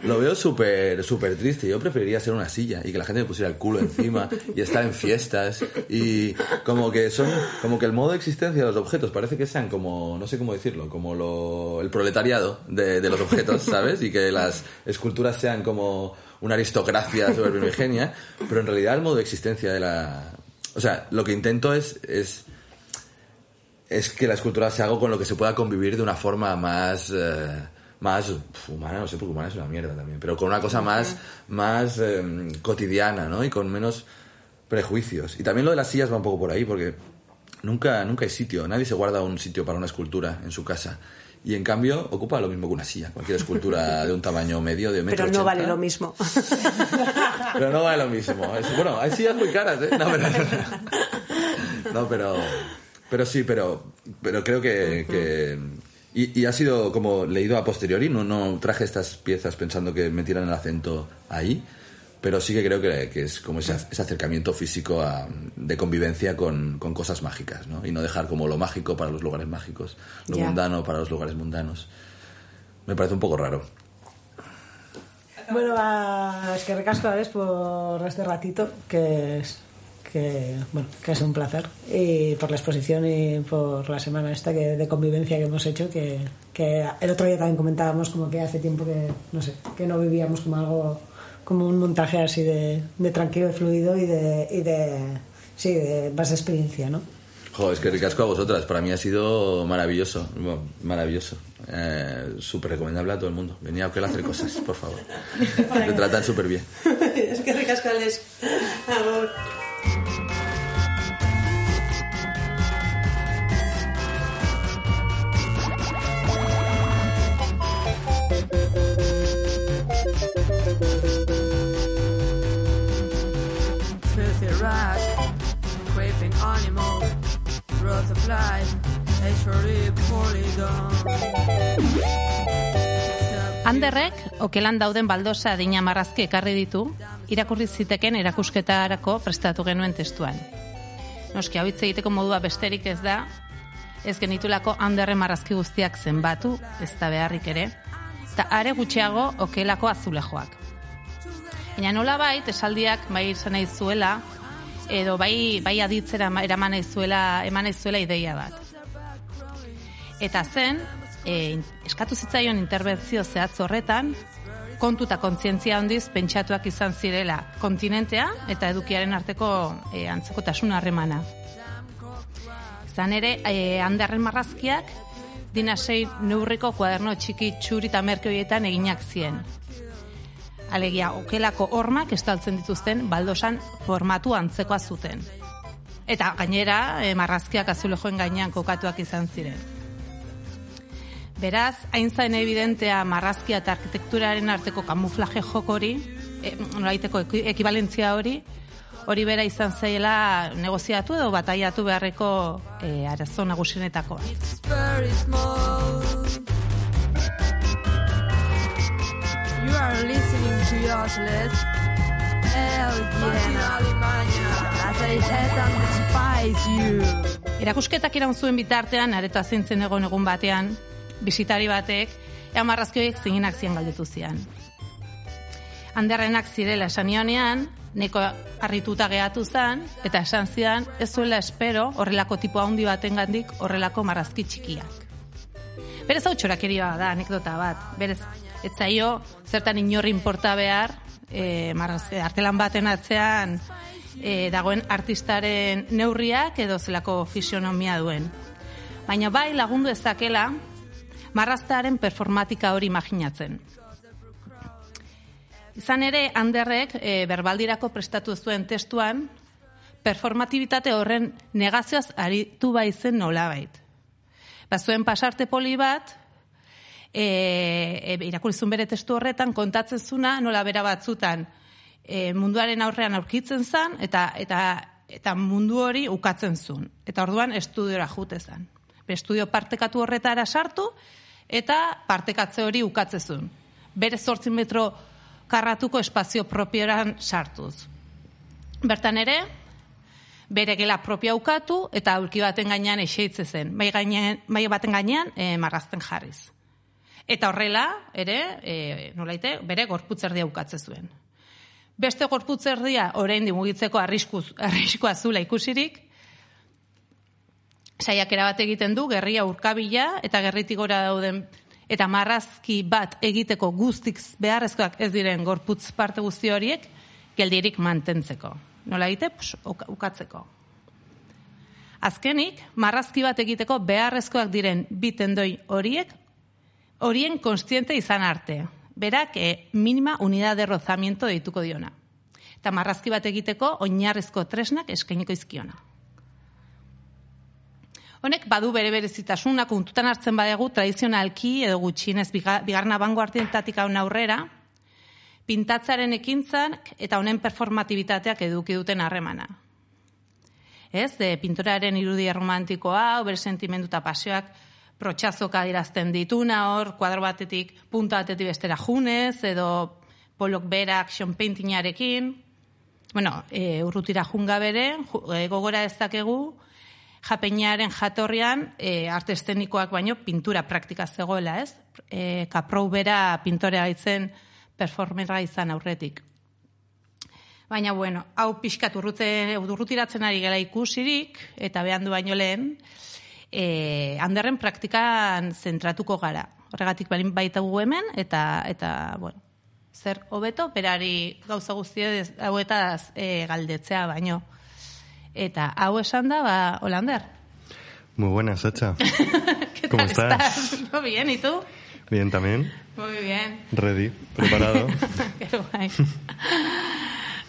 lo veo súper súper triste. Yo preferiría ser una silla y que la gente me pusiera el culo encima y estar en fiestas y como que son como que el modo de existencia de los objetos parece que sean como no sé cómo decirlo, como lo, el proletariado de, de los objetos, ¿sabes? Y que las esculturas sean como una aristocracia super primigenia, pero en realidad el modo de existencia de la o sea, lo que intento es, es, es que la escultura se haga con lo que se pueda convivir de una forma más, eh, más humana, no sé, porque humana es una mierda también, pero con una cosa más, más em, cotidiana, ¿no? Y con menos prejuicios. Y también lo de las sillas va un poco por ahí, porque nunca, nunca hay sitio, nadie se guarda un sitio para una escultura en su casa. Y en cambio ocupa lo mismo que una silla, cualquier escultura de un tamaño medio, de metro Pero no vale lo mismo. Pero no vale lo mismo. Bueno, hay sillas muy caras, ¿eh? No, pero, no, pero, pero sí, pero, pero creo que... que- y, y ha sido como leído a posteriori, no, no traje estas piezas pensando que metieran el acento ahí, pero sí que creo que, que es como ese, ese acercamiento físico a- de convivencia con, con cosas mágicas, ¿no? Y no dejar como lo mágico para los lugares mágicos, lo mundano para los lugares mundanos. Me parece un poco raro. Bueno, es que recasco a por este ratito, que es que bueno que es un placer y por la exposición y por la semana esta que, de convivencia que hemos hecho que, que el otro día también comentábamos como que hace tiempo que no sé que no vivíamos como algo como un montaje así de, de tranquilo y fluido y de, y de sí de más experiencia no Jo, es que ricasco a vosotras. Para mí ha sido maravilloso. Bueno, maravilloso. Eh, súper recomendable a todo el mundo. Venía a Oquel a hacer cosas, por favor. Te tratan súper bien. es que recascales. Amor. Anderrek, okelan dauden baldosa adina marrazki ekarri ditu, irakurri ziteken erakusketarako prestatu genuen testuan. Noski, hau hitz egiteko modua besterik ez da, ez genitulako Anderren marrazki guztiak zenbatu, ez da beharrik ere, eta are gutxiago okelako azulejoak. Baina nola bait, esaldiak bai izan nahi zuela, edo bai, bai aditzera ma- eraman nahi zuela, eman nahi zuela ideia bat. Eta zen, e, eskatu zitzaion interbentzio zehatz horretan, kontu eta kontzientzia handiz pentsatuak izan zirela kontinentea eta edukiaren arteko e, antzekotasun harremana. Izan ere, e, handarren marrazkiak, dinasei neurriko kuaderno txiki txuri eta merkeoietan eginak zien. Alegia, okelako hormak estaltzen dituzten baldosan formatu antzekoa zuten. Eta gainera, e, marrazkiak azulejoen gainean kokatuak izan ziren. Beraz, hain zain evidentea marrazkia eta arkitekturaren arteko kamuflaje jokori, e, nolaiteko eki- ekibalentzia hori, hori bera izan zaiela negoziatu edo bataiatu beharreko e, arazo nagusienetakoa. You. Erakusketak iraun zuen bitartean, areta zintzen egon egun batean, bisitari batek, ea marrazkioiek ziginak zian galdetu zian. Handerrenak zirela esan nionean, neko harrituta gehatu zen, eta esan zidan, ez zuela espero horrelako tipo handi baten gandik horrelako marrazki txikiak. Berez hau txorakeri bat da, anekdota bat. Berez, ez zaio, zertan inorri inporta behar, e, marrazki, artelan baten atzean e, dagoen artistaren neurriak edo zelako fisionomia duen. Baina bai lagundu ezakela marraztearen performatika hori imaginatzen. Izan ere, handerrek e, berbaldirako prestatu zuen testuan, performatibitate horren negazioaz aritu baizen nolabait. Bazuen pasarte poli bat, e, e, irakurizun bere testu horretan, kontatzen zuna nola bera batzutan e, munduaren aurrean aurkitzen zen, eta, eta, eta mundu hori ukatzen zuen. Eta orduan estudiora jute zen. Be, estudio partekatu horretara sartu, eta partekatze hori ukatze zuen. Bere zortzi metro karratuko espazio propioran sartuz. Bertan ere, bere gela propia ukatu eta aulki baten gainean eseitze zen, bai, gainean, bai baten gainean e, marrazten jarriz. Eta horrela, ere, e, nolaite, bere gorputzerdia ukatze zuen. Beste gorputzerdia orain mugitzeko arriskuz, arriskoa zula ikusirik, saiakera bat egiten du, gerria urkabila eta gerritik gora dauden eta marrazki bat egiteko guztik beharrezkoak ez diren gorputz parte guzti horiek, geldirik mantentzeko. Nola egite? Uka- ukatzeko. Azkenik, marrazki bat egiteko beharrezkoak diren bi tendoi horiek, horien konstiente izan arte. Berak, e, minima unidad de rozamiento deituko diona. Eta marrazki bat egiteko oinarrizko tresnak eskainiko izkiona. Honek badu bere berezitasuna kontutan hartzen badegu tradizionalki edo gutxienez biga- bigarren abangoardientatik hau aurrera, pintatzaren ekintzak eta honen performatibitateak eduki duten harremana. Ez, de pintoraren irudi romantikoa, bere sentimendu eta pasioak protxazoka dirazten dituna hor, kuadro batetik, punta batetik bestera junez, edo polok bera action paintingarekin. Bueno, e, urrutira junga bere, e, gogora ez dakegu, japeñaren jatorrian e, arte estenikoak baino pintura praktika zegoela, ez? E, kaprou bera pintorea itzen performera izan aurretik. Baina, bueno, hau pixkat urrute, urrutiratzen ari gela ikusirik, eta behan du baino lehen, e, handerren praktikan zentratuko gara. Horregatik balin baita gu hemen, eta, eta bueno, zer hobeto, berari gauza guztia hauetaz e, galdetzea baino. Eta hau esan da, ba, Holander. Muy buenas, Sacha. ¿Qué ¿Cómo tal estás? Muy bien, ¿y tú? Bien también. Muy bien. Ready. Preparado. Qué guay.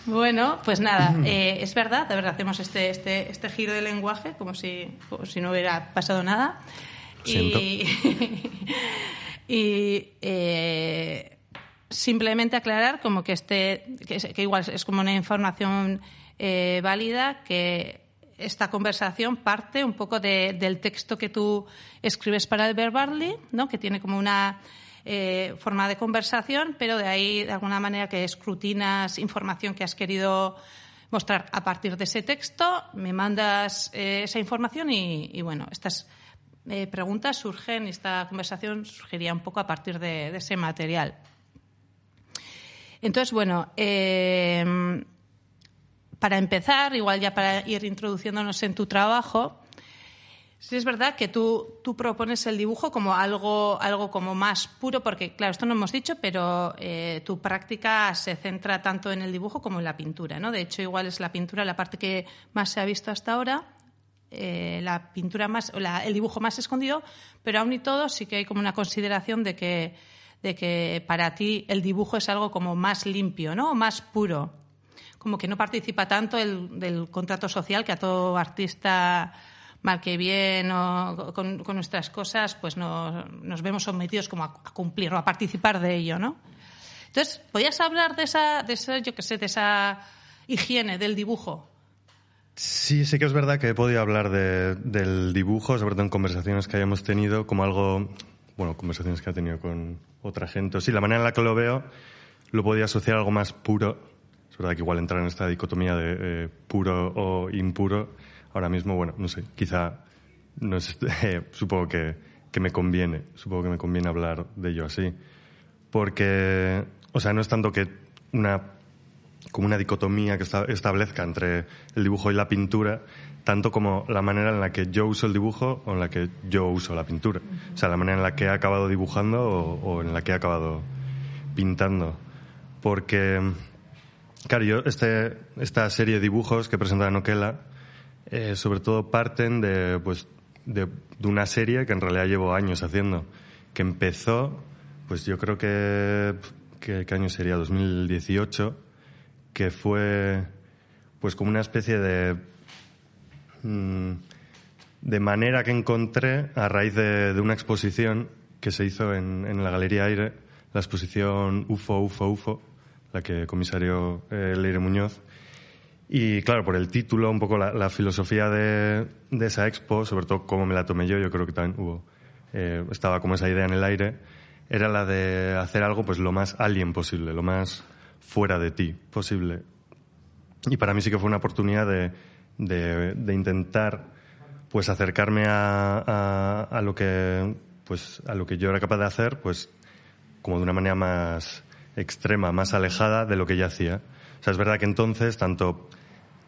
Bueno, pues nada, eh, es verdad, de verdad hacemos este, este, este giro de lenguaje como si, como si no hubiera pasado nada. Y, y eh, simplemente aclarar como que este, que, igual es como una información eh, válida, que esta conversación parte un poco de- del texto que tú escribes para el Barley, ¿no? que tiene como una eh, forma de conversación, pero de ahí, de alguna manera, que escrutinas información que has querido mostrar a partir de ese texto, me mandas eh, esa información y, y, bueno, estas eh, preguntas surgen, esta conversación surgiría un poco a partir de, ese material. Entonces, bueno, para empezar, igual ya para ir introduciéndonos en tu trabajo, sí es verdad que tú, tú propones el dibujo como algo, algo como más puro, porque claro, esto no hemos dicho, pero eh, tu práctica se centra tanto en el dibujo como en la pintura, ¿no? De hecho, igual es la pintura la parte que más se ha visto hasta ahora, eh, la pintura más, la- el dibujo más escondido, pero aún y todo sí que hay como una consideración de que, de que para ti el dibujo es algo como más limpio, ¿no? Más puro como que no participa tanto el, del contrato social que a todo artista mal que bien o con, con nuestras cosas pues no, nos vemos sometidos como a, a a participar de ello, ¿no? Entonces, ¿podías hablar de esa, de esa, yo qué sé, de esa higiene del dibujo? Sí, sí que es verdad que he podido hablar de- del dibujo, sobre todo en conversaciones que hayamos tenido, como algo, bueno, conversaciones que ha tenido con otra gente. Sí, la manera en la que lo veo lo podía asociar a algo más puro. Es verdad que igual entrar en esta dicotomía de eh, puro o impuro, ahora mismo, bueno, no sé, quizá, no es, eh, supongo que, que me conviene, supongo que me conviene hablar de ello así. Porque, o sea, no es tanto que una como una dicotomía que esta- establezca entre el dibujo y la pintura, tanto como la manera en la que yo uso el dibujo o en la que yo uso la pintura. O sea, la manera en la que he acabado dibujando o, o en la que he acabado pintando. Porque, claro, yo, este, esta serie de dibujos que presenta Noquela, eh, sobre todo parten de, pues, de, de una serie que en realidad llevo años haciendo, que empezó, pues yo creo que, que ¿qué año sería? 2018, que fue pues como una especie de mm, de manera que encontré a raíz de, de una exposición que se hizo en, en la Galería Aire, la exposición UFO, UFO, UFO, la que comisarió eh, Leire Muñoz. Y claro, por el título, un poco la, filosofía de, esa expo, sobre todo cómo me la tomé yo, yo creo que también hubo, eh, estaba como esa idea en el aire, era la de hacer algo pues lo más alien posible, lo más fuera de ti posible. Y para mí sí que fue una oportunidad de de, intentar pues acercarme a, a, a lo que pues a lo que yo era capaz de hacer pues como de una manera más extrema, más alejada de lo que ya hacía. O sea, es verdad que entonces tanto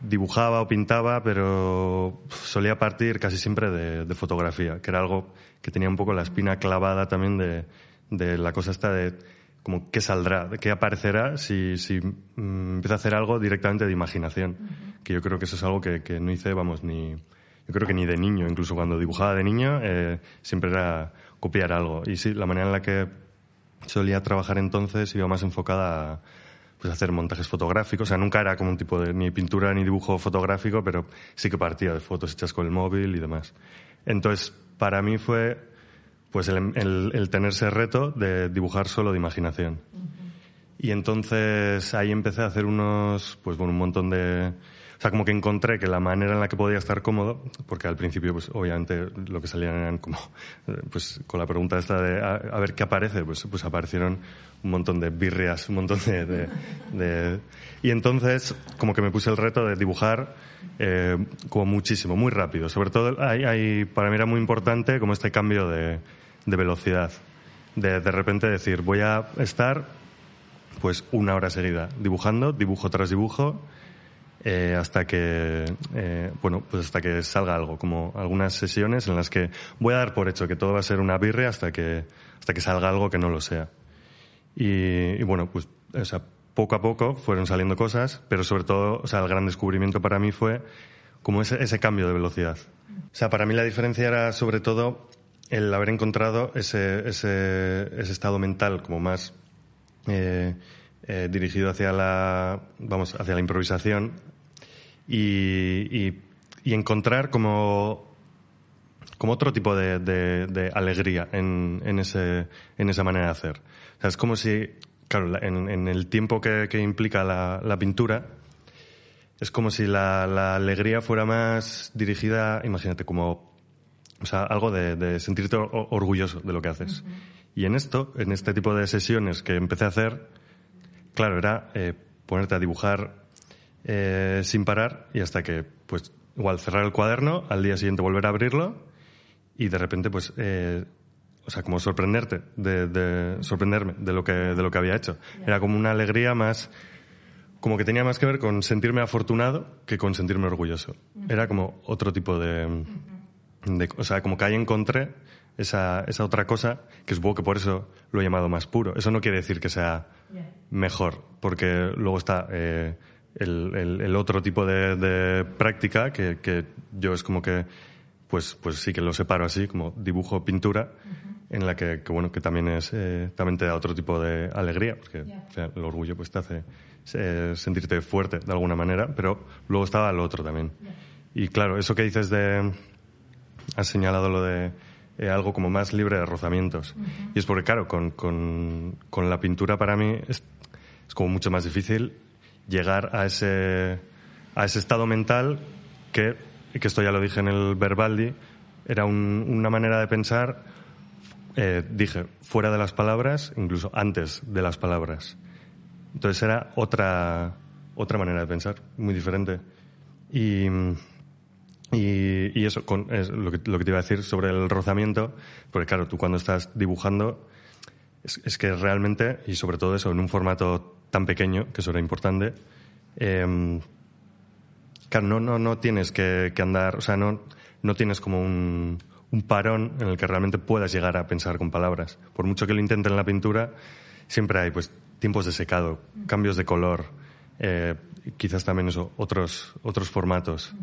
dibujaba o pintaba, pero solía partir casi siempre de, de fotografía, que era algo que tenía un poco la espina clavada también de, de la cosa esta de como qué saldrá, qué aparecerá si, si mm, empiezo a hacer algo directamente de imaginación. Que yo creo que eso es algo que, que no hice, vamos, ni, yo creo que ni de niño, incluso cuando dibujaba de niño, eh, siempre era copiar algo. Y sí, la manera en la que solía trabajar entonces iba más enfocada a pues, hacer montajes fotográficos. O sea, nunca era como un tipo de ni pintura ni dibujo fotográfico, pero sí que partía de fotos hechas con el móvil y demás. Entonces, para mí fue pues el, el- el tener ese reto de dibujar solo de imaginación. Y entonces ahí empecé a hacer unos, pues bueno, un montón de... Sea, como que encontré que la manera en la que podía estar cómodo, porque al principio, pues obviamente lo que salían eran como, pues con la pregunta esta de a, a ver qué aparece, pues, pues aparecieron un montón de birrias, un montón de, de- de- Y entonces como que me puse el reto de dibujar eh, como muchísimo, muy rápido. Sobre todo, hay, hay- para mí era muy importante como este cambio de, de velocidad. De de repente decir, voy a estar pues una hora seguida dibujando, dibujo tras dibujo, eh, hasta que eh, bueno pues hasta que salga algo, como algunas sesiones en las que voy a dar por hecho que todo va a ser una birre hasta que hasta que salga algo que no lo sea. Y, y bueno, pues o sea, poco a poco fueron saliendo cosas, pero sobre todo, o sea, el gran descubrimiento para mí fue como ese, ese cambio de velocidad. O sea, para mí la diferencia era sobre todo el haber encontrado ese, ese, ese estado mental como más eh, eh, dirigido hacia la, vamos, hacia la improvisación y, y- y encontrar como, como otro tipo de, de- de alegría en, en, ese, en esa manera de hacer. O sea, es como si, claro, la- en, en el tiempo que, que implica la, la pintura, es como si la, la alegría fuera más dirigida, imagínate, como o sea, algo de, de sentirte orgulloso de lo que haces. Y en esto, en este tipo de sesiones que empecé a hacer, claro, era eh, ponerte a dibujar eh, sin parar y hasta que, pues, igual cerrar el cuaderno, al día siguiente volver a abrirlo y de repente, pues, eh, o sea, como sorprenderte, de, de- sorprenderme de lo que, de lo que había hecho. Era como una alegría más, como que tenía más que ver con sentirme afortunado que con sentirme orgulloso. Era como otro tipo de, de- o sea, como que ahí encontré esa, esa otra cosa, que supongo que por eso lo he llamado más puro. Eso no quiere decir que sea mejor, porque luego está eh, el, el- el otro tipo de, de práctica que, que yo es como que, pues, pues sí que lo separo así, como dibujo, pintura, en la que, que, bueno, que también es, eh, también te da otro tipo de alegría, porque o sea, el orgullo pues te hace eh, sentirte fuerte de alguna manera, pero luego estaba lo otro también. Y claro, eso que dices de, has señalado lo de eh, algo como más libre de rozamientos. Y es porque, claro, con, con, con la pintura para mí es, es como mucho más difícil llegar a ese, a ese estado mental que, que esto ya lo dije en el Verbaldi, era un- una manera de pensar, eh, dije, fuera de las palabras, incluso antes de las palabras. Entonces era otra, otra manera de pensar, muy diferente. Y, y, eso, es lo, que, lo que te iba a decir sobre el rozamiento, porque claro, tú cuando estás dibujando, es, es que realmente, y sobre todo eso, en un formato tan pequeño, que eso era importante, eh, claro, no, no, no tienes que, que andar, o sea, no, no tienes como un, un parón en el que realmente puedas llegar a pensar con palabras. Por mucho que lo intenten en la pintura, siempre hay pues tiempos de secado, cambios de color, eh, quizás también eso, otros, otros formatos.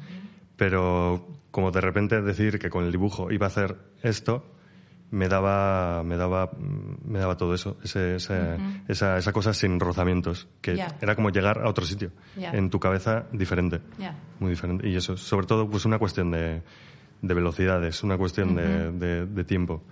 Pero como de repente decir que con el dibujo iba a hacer esto, me daba, me daba, me daba todo eso, ese- ese- esa, esa cosa sin rozamientos, que era como llegar a otro sitio, en tu cabeza diferente, muy diferente. Y eso, sobre todo, pues una cuestión de, de velocidades, una cuestión de, de- de tiempo.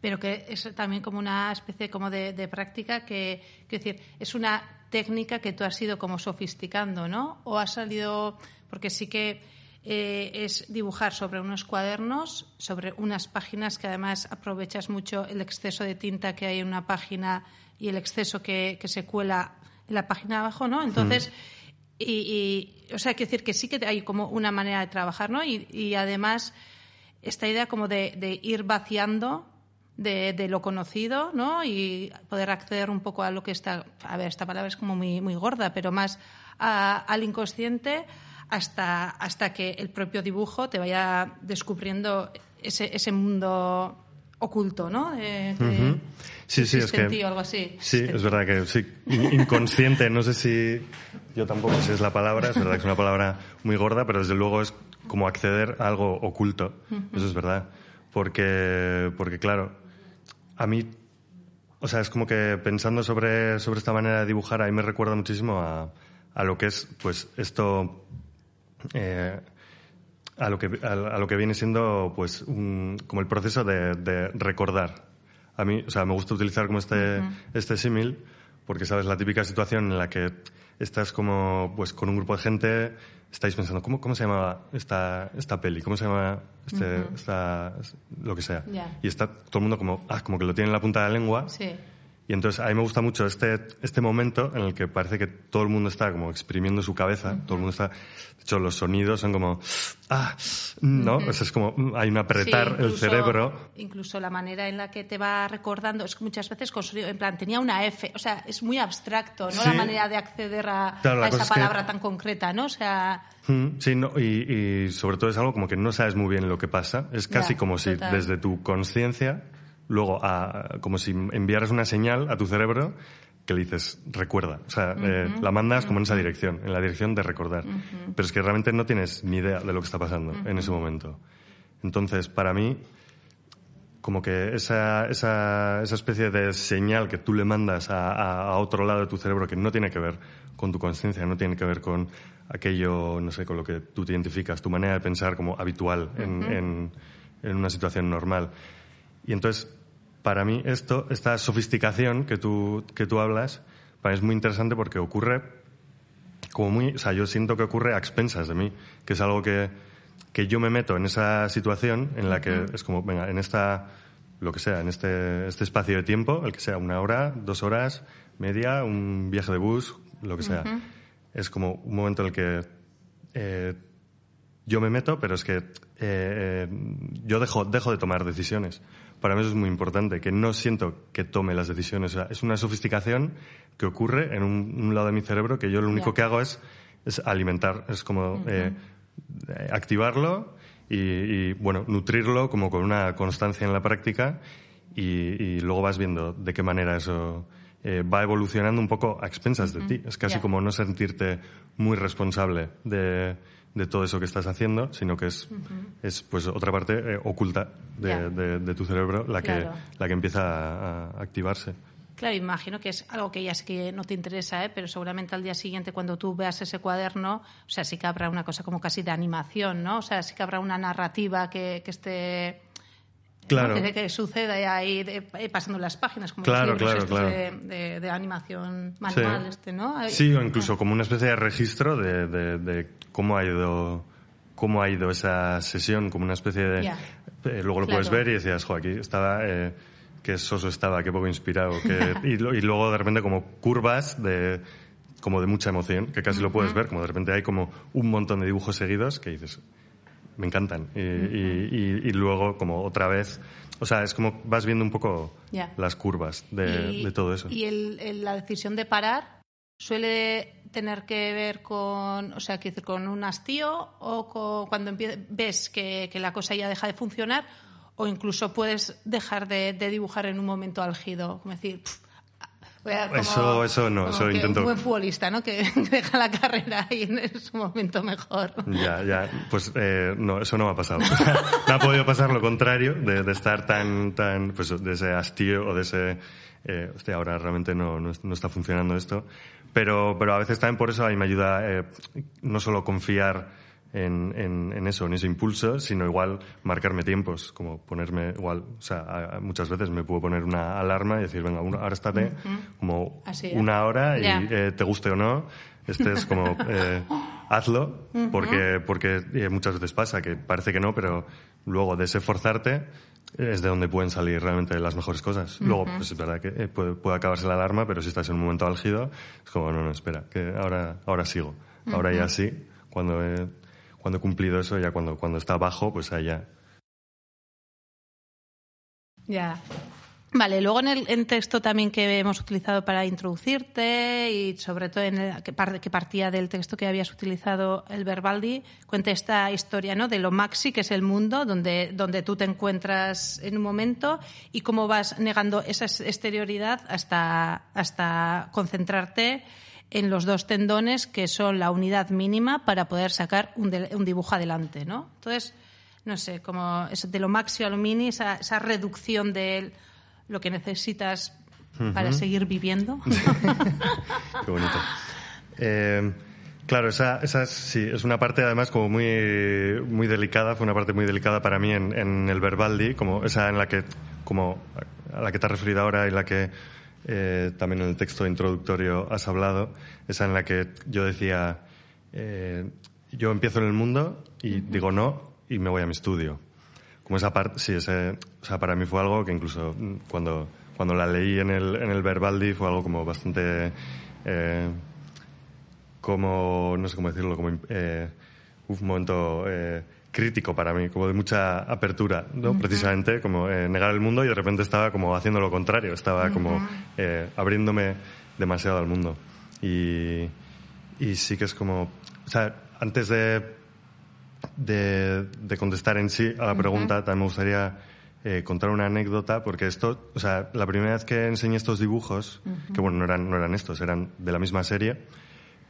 Pero que es también como una especie como de, práctica que, quiero decir, es una técnica que tú has ido como sofisticando, ¿no? O ha salido, porque sí que eh, es dibujar sobre unos cuadernos, sobre unas páginas que además aprovechas mucho el exceso de tinta que hay en una página y el exceso que, que se cuela en la página de abajo, ¿no? Entonces, Y, y, o sea, quiero decir que sí que hay como una manera de trabajar, ¿no? Y, y además, esta idea como de, de ir vaciando de, de, lo conocido, ¿no? Y poder acceder un poco a lo que está, a ver, esta palabra es como muy, muy gorda, pero más a, al inconsciente hasta, hasta que el propio dibujo te vaya descubriendo ese, ese mundo oculto, ¿no? Uh -huh. Sí, sí, es que. O algo así. Sí, es verdad que sí. Inconsciente, no sé si. Yo tampoco sé si es la palabra, es verdad que es una palabra muy gorda, pero desde luego es como acceder a algo oculto. Uh -huh. Eso es verdad. Porque, porque claro, a mí. O sea, es como que pensando sobre, sobre esta manera de dibujar, a mí me recuerda muchísimo a, a lo que es, pues, esto. Eh, a lo que a, a, lo que viene siendo pues un, como el proceso de, de, recordar a mí o sea me gusta utilizar como este uh -huh. este símil porque sabes la típica situación en la que estás como pues con un grupo de gente estáis pensando cómo, cómo se llama esta esta peli cómo se llama este uh -huh. esta, lo que sea yeah. y está todo el mundo como ah como que lo tiene en la punta de la lengua sí. Y entonces a mí me gusta mucho este, este momento en el que parece que todo el mundo está como exprimiendo su cabeza, uh -huh. todo el mundo está, de hecho los sonidos son como, ah, no, uh -huh. o sea, es como, hay un apretar sí, incluso, el cerebro. Incluso la manera en la que te va recordando, es que muchas veces con sonido, en plan, tenía una F, o sea, es muy abstracto, ¿no? Sí. La manera de acceder a, claro, a esa palabra que... tan concreta, ¿no? O sea... Sí, no, y, y, sobre todo es algo como que no sabes muy bien lo que pasa, es casi ya, como si desde tu conciencia luego a, como si enviaras una señal a tu cerebro que le dices recuerda, o sea, uh -huh. eh, la mandas uh -huh. como en esa dirección, en la dirección de recordar, uh -huh. pero es que realmente no tienes ni idea de lo que está pasando en ese momento. Entonces, para mí, como que esa, esa, esa especie de señal que tú le mandas a, a, a, otro lado de tu cerebro que no tiene que ver con tu conciencia, no tiene que ver con aquello, no sé, con lo que tú te identificas, tu manera de pensar como habitual en, en, en una situación normal. Y entonces, para mí, esto, esta sofisticación que tú, que tú hablas, para mí es muy interesante porque ocurre como muy, o sea, yo siento que ocurre a expensas de mí, que es algo que, que yo me meto en esa situación en la que uh -huh. es como, venga, en esta, lo que sea, en este, este espacio de tiempo, el que sea una hora, dos horas, media, un viaje de bus, lo que sea. Uh -huh. Es como un momento en el que eh, yo me meto, pero es que eh, yo dejo, dejo de tomar decisiones. Para mí eso es muy importante, que no siento que tome las decisiones. O sea, es una sofisticación que ocurre en un, un, lado de mi cerebro que yo lo único yeah. que hago es, es, alimentar, es como uh -huh. eh, activarlo y, y, bueno, nutrirlo como con una constancia en la práctica y, y luego vas viendo de qué manera eso eh, va evolucionando un poco a expensas uh -huh. de ti. Es casi yeah. como no sentirte muy responsable de de todo eso que estás haciendo, sino que es, uh -huh. es pues otra parte eh, oculta de, yeah. de, de, tu cerebro la que, claro. la que empieza a, a, activarse. Claro, imagino que es algo que ya sé que no te interesa, ¿eh? pero seguramente al día siguiente cuando tú veas ese cuaderno, o sea, sí que habrá una cosa como casi de animación, ¿no? O sea, sí que habrá una narrativa que, que esté Claro. ¿no? Que, que, suceda ahí de, pasando las páginas, como claro, los libros claro, claro. De, de, de, animación manual, sí. este, ¿no? Sí, o incluso como una especie de registro de, cómo ha ido cómo ha ido esa sesión, como una especie de... Yeah. Eh, luego lo puedes ver y decías, jo, aquí estaba... Eh, qué soso estaba, qué poco inspirado. Que, y, lo, y, luego de repente como curvas de como de mucha emoción, que casi uh -huh. lo puedes ver, como de repente hay como un montón de dibujos seguidos que dices, me encantan. Y, uh -huh. y, y, luego, como otra vez, o sea, es como vas viendo un poco yeah. las curvas de, todo eso. Y el, el, la decisión de parar suele tener que ver con, o sea, decir, con un hastío o con, cuando ves que, que, la cosa ya deja de funcionar o incluso puedes dejar de, de dibujar en un momento álgido, como decir, pff, como, eso, eso no, eso intento. Un buen futbolista, ¿no? Que deja la carrera y en su momento mejor. Ya, ya, pues eh, no, eso no me ha pasado. me ha podido pasar lo contrario, de, de, estar tan, tan, pues de ese hastío o de ese, eh, hostia, ahora realmente no, no, no, está funcionando esto. Pero, pero a veces también por eso a mí me ayuda eh, no solo confiar en, en, en, eso, en ese impulso, sino igual marcarme tiempos, como ponerme igual, o sea, muchas veces me puedo poner una alarma y decir, venga, una, ahora estate uh -huh. como Así, una hora y yeah. eh, te guste o no, este es como, eh, hazlo, uh -huh. porque, porque eh, muchas veces pasa que parece que no, pero luego de ese forzarte es de donde pueden salir realmente las mejores cosas. Uh -huh. Luego, pues es verdad que puede, puede, acabarse la alarma, pero si estás en un momento álgido, es como, no, no, espera, que ahora, ahora sigo. Ahora ya sí, cuando he, cuando he cumplido eso, ya cuando, cuando está bajo, pues allá. Ya. Vale, luego en el en texto también que hemos utilizado para introducirte y sobre todo en el, que, par- que partía del texto que habías utilizado el Verbaldi, cuenta esta historia ¿no? de lo maxi, que es el mundo, donde, donde tú te encuentras en un momento y cómo vas negando esa exterioridad hasta, hasta concentrarte en los dos tendones que son la unidad mínima para poder sacar un, de- un dibujo adelante, ¿no? Entonces, no sé, como eso de lo maxi a lo mini, esa, esa reducción de lo que necesitas para seguir viviendo. Qué bonito. Eh, claro, esa, esa es- sí, es una parte además como muy, muy delicada, fue una parte muy delicada para mí en, en el Verbaldi, como esa en la que, como a la que te has referido ahora y la que eh, también en el texto introductorio has hablado, esa en la que yo decía, eh, yo empiezo en el mundo y digo no y me voy a mi estudio. Como esa parte, sí, ese, o sea, para mí fue algo que incluso mm, cuando, cuando la leí en el, en el Verbaldi fue algo como bastante, eh, como, no sé cómo decirlo, como eh, un momento eh, crítico para mí, como de mucha apertura, ¿no? Precisamente como eh, negar el mundo y de repente estaba como haciendo lo contrario, estaba como eh, abriéndome demasiado al mundo. Y, y sí que es como, o sea, antes de de, de contestar en sí a la pregunta, también me gustaría eh, contar una anécdota, porque esto, o sea, la primera vez que enseñé estos dibujos, que bueno, no eran, no eran estos, eran de la misma serie,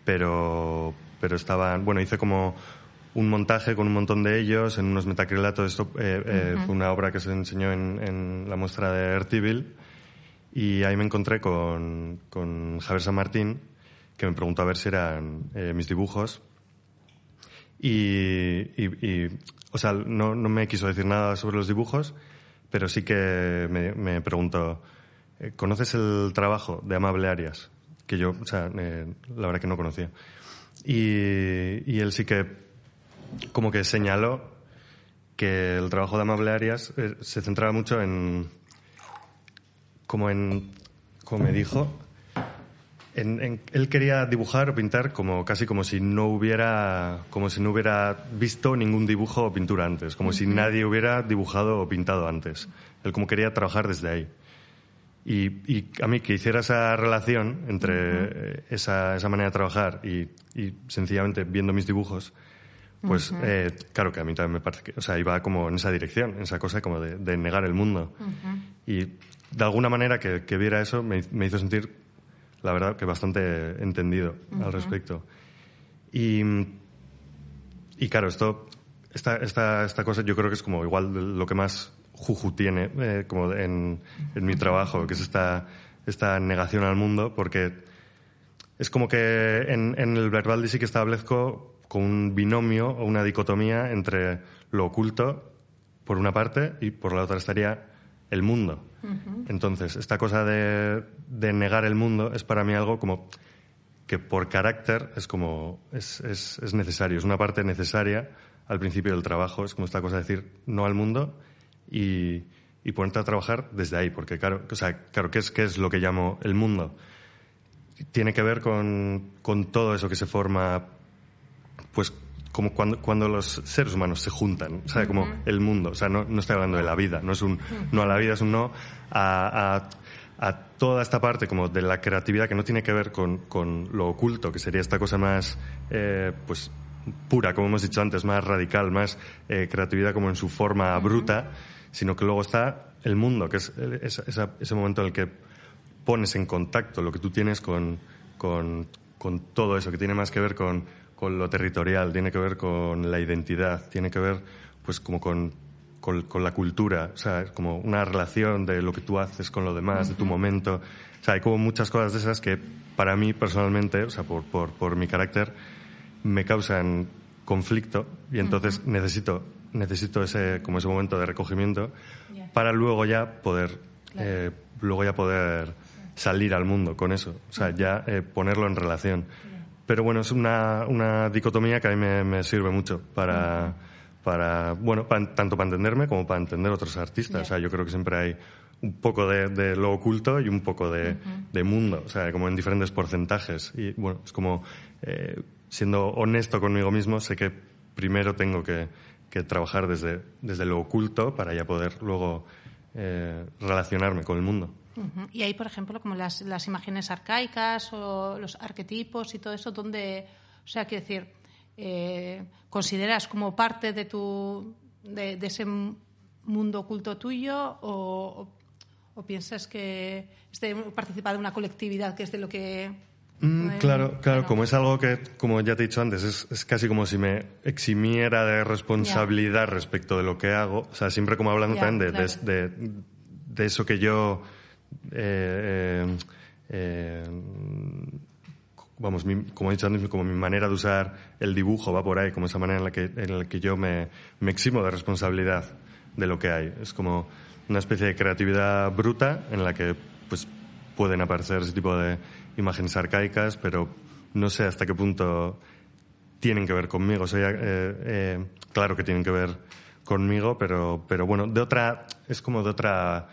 pero, pero estaban, bueno, hice como un montaje con un montón de ellos en unos metacrilatos. Esto eh, eh, fue una obra que se enseñó en, en la muestra de Ertiville y ahí me encontré con, con Javier San Martín, que me preguntó a ver si eran eh, mis dibujos. Y, y- y, o sea, no, no me quiso decir nada sobre los dibujos, pero sí que me, me preguntó, ¿conoces el trabajo de Amable Arias? Que yo, o sea, la verdad que no conocía. Y, y él sí que como que señaló que el trabajo de Amable Arias eh, se centraba mucho en, como en, como me dijo, en- en- él quería dibujar o pintar como casi como si no hubiera como si no hubiera visto ningún dibujo o pintura antes, como si nadie hubiera dibujado o pintado antes. Él como quería trabajar desde ahí. Y, y a mí que hiciera esa relación entre eh, esa, esa manera de trabajar y, y sencillamente viendo mis dibujos, pues eh, claro que a mí también me parece que, o sea, iba como en esa dirección, en esa cosa como de, de negar el mundo. Y de alguna manera que, que viera eso me, me hizo sentir, la verdad, que bastante entendido al respecto. Y, y claro, esto, esta, esta, esta cosa yo creo que es como igual lo que más Juju tiene eh, como en, en mi trabajo, que es esta, esta negación al mundo, porque es como que en, en el Verbaldi sí que establezco con un binomio o una dicotomía entre lo oculto, por una parte, y por la otra estaría el mundo. Entonces, esta cosa de, de negar el mundo es para mí algo como que por carácter es como es, es, es necesario, es una parte necesaria al principio del trabajo, es como esta cosa de decir no al mundo y, y ponerte a trabajar desde ahí, porque claro, o sea, claro, ¿qué es, qué es lo que llamo el mundo? Tiene que ver con, con todo eso que se forma, pues como cuando, cuando los seres humanos se juntan, o sea, como el mundo, o sea, no, no estoy hablando de la vida, no es un no a la vida, es un no a, a, a toda esta parte como de la creatividad que no tiene que ver con, con lo oculto, que sería esta cosa más, eh, pues, pura, como hemos dicho antes, más radical, más eh, creatividad como en su forma bruta, sino que luego está el mundo, que es ese momento en el que pones en contacto lo que tú tienes con, con, con todo eso, que tiene más que ver con, con lo territorial, tiene que ver con la identidad, tiene que ver pues como con, con, con la cultura, o sea, es como una relación de lo que tú haces con lo demás, de tu momento. O sea, hay como muchas cosas de esas que para mí personalmente, o sea, por, por, por mi carácter, me causan conflicto y entonces necesito necesito ese como ese momento de recogimiento para luego ya poder eh, luego ya poder salir al mundo con eso o sea ya eh, ponerlo en relación pero bueno es una, una dicotomía que a mí me, me sirve mucho para para bueno pa- tanto para entenderme como para entender otros artistas o sea yo creo que siempre hay un poco de, de lo oculto y un poco de, de mundo, o sea, como en diferentes porcentajes. Y bueno, es como eh, siendo honesto conmigo mismo, sé que primero tengo que, que trabajar desde, desde lo oculto para ya poder luego eh, relacionarme con el mundo. Y ahí, por ejemplo, como las, las imágenes arcaicas o los arquetipos y todo eso, donde, o sea, quiero decir, eh, ¿consideras como parte de tu de, de ese mundo oculto tuyo o, o- o piensas que es de participar de una colectividad que es de lo que Mm, eh, claro, claro, como es algo que, como ya te he dicho antes, es, es casi como si me eximiera de responsabilidad respecto de lo que hago. O sea, siempre como hablando Ya, también de, claro. de- de- de eso que yo. Eh, eh, eh, vamos, mi- como he dicho antes, como mi manera de usar el dibujo va por ahí, como esa manera en la que, en la que yo me, eximo de responsabilidad de lo que hay. Es como una especie de creatividad bruta en la que pues pueden aparecer ese tipo de imágenes arcaicas, pero no sé hasta qué punto tienen que ver conmigo. O sea, eh, claro que tienen que ver conmigo, pero, pero bueno, de otra, es como de otra,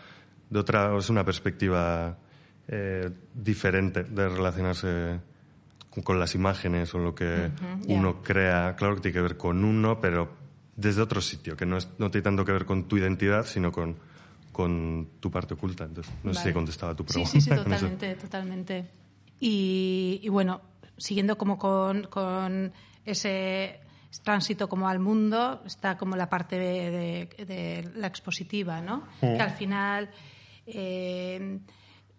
de otra, es una perspectiva eh, diferente de relacionarse con, las imágenes o lo que uno crea. Claro que tiene que ver con uno, pero desde otro sitio, que no, es, no tiene tanto que ver con tu identidad, sino con, con tu parte oculta. Entonces, no sé si he contestado a tu Sí, pregunta. sí, sí, eso. totalmente, totalmente. Y, y bueno, siguiendo como con, con ese tránsito como al mundo, está como la parte de, de- de la expositiva, ¿no? Que al final eh,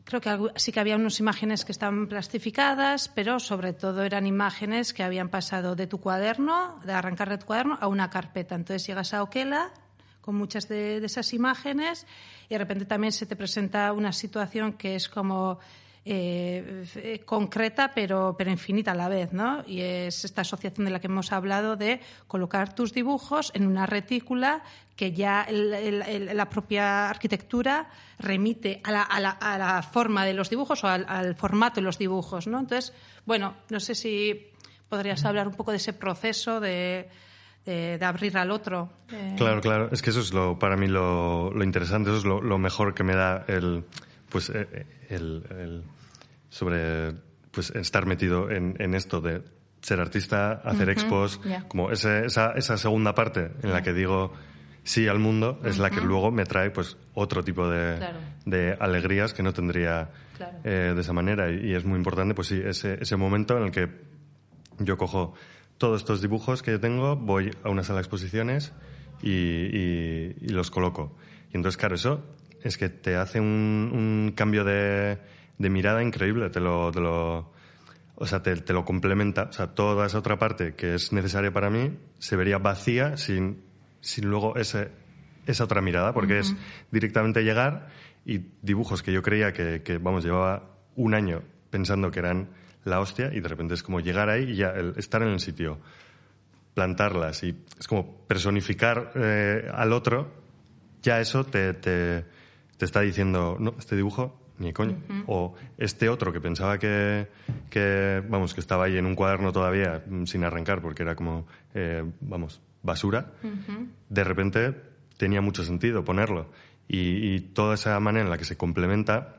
creo que sí que había unas imágenes que estaban plastificadas, pero sobre todo eran imágenes que habían pasado de tu cuaderno, de arrancar de tu cuaderno, a una carpeta. Entonces llegas a Oquela con muchas de, de esas imágenes y de repente también se te presenta una situación que es como eh, eh, concreta pero, pero infinita a la vez, ¿no? Y es esta asociación de la que hemos hablado de colocar tus dibujos en una retícula que ya el- la propia arquitectura remite a la, a la- a la forma de los dibujos o al, al formato de los dibujos, ¿no? Entonces, bueno, no sé si podrías hablar un poco de ese proceso de, de- de abrir al otro. Eh, Claro, claro. Es que eso es lo, para mí lo, lo interesante, eso es lo, lo mejor que me da el, pues, eh, el, el- sobre, pues, estar metido en, en esto de ser artista, hacer expos, como ese- esa, esa segunda parte en la que digo sí al mundo, es la que luego me trae, pues, otro tipo de, Claro. de alegrías que no tendría Claro. eh, de esa manera. Y, y es muy importante, pues sí, ese, ese momento en el que yo cojo todos estos dibujos que yo tengo, voy a una sala de exposiciones y, y- y los coloco. Y entonces, claro, eso es que te hace un, un cambio de, de mirada increíble, te lo, te lo, o sea, te, te lo complementa. O sea, toda esa otra parte que es necesaria para mí se vería vacía sin, sin luego ese, esa otra mirada, porque es directamente llegar y dibujos que yo creía que, que, vamos, llevaba un año pensando que eran la hostia y de repente es como llegar ahí y ya el estar en el sitio, plantarlas y es como personificar eh, al otro, ya eso te, te, te está diciendo, no, este dibujo ni coño. O este otro que pensaba que, que, vamos, que estaba ahí en un cuaderno todavía mm, sin arrancar porque era como, eh, vamos, basura, de repente tenía mucho sentido ponerlo. Y, y toda esa manera en la que se complementa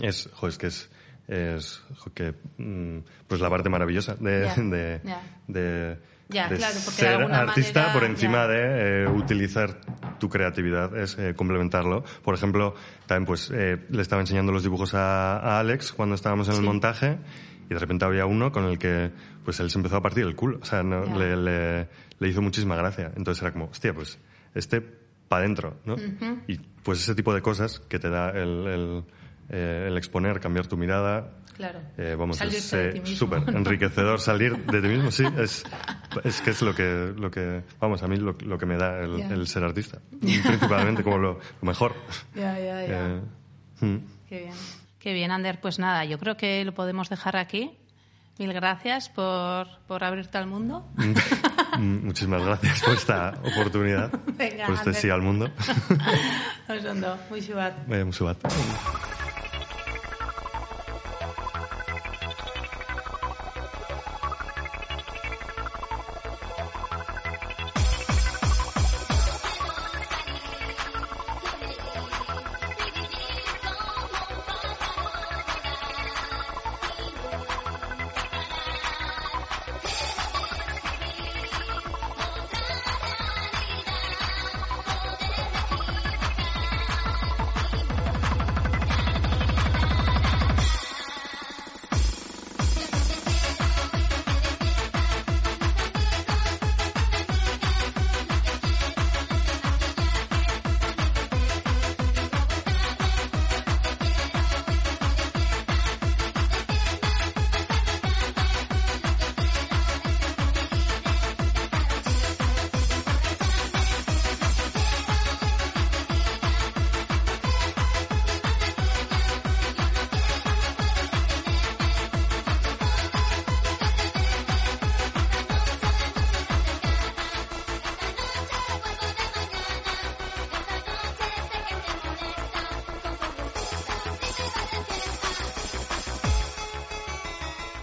es, jo, es que es, es jo, que, mm, pues la parte maravillosa de, Ya, de claro, porque de ser alguna artista manera, por encima ya. de eh, utilizar tu creatividad, es eh, complementarlo. Por ejemplo, también pues eh, le estaba enseñando los dibujos a, a Alex cuando estábamos en el Sí. montaje y de repente había uno con el que pues él se empezó a partir el culo. O sea, no- le, le- le hizo muchísima gracia. Entonces era como, hostia, pues este para adentro, ¿no? Y pues ese tipo de cosas que te da el, el, eh, el exponer, cambiar tu mirada. Claro. eh, vamos, es eh, súper enriquecedor salir de ti mismo, sí. Es, es que es lo que, lo que vamos, a mí lo, lo que me da el, Ya. el ser artista. Principalmente como lo, lo mejor. Ya, ya, ya. Eh, mm. Qué bien. Qué bien, Ander. Pues nada, yo creo que lo podemos dejar aquí. Mil gracias por, por abrirte al mundo. Mm, Muchísimas gracias por esta oportunidad, Venga, por este Ander. sí al mundo. Os ondo. Muy xubat. Vaya, mucho bat.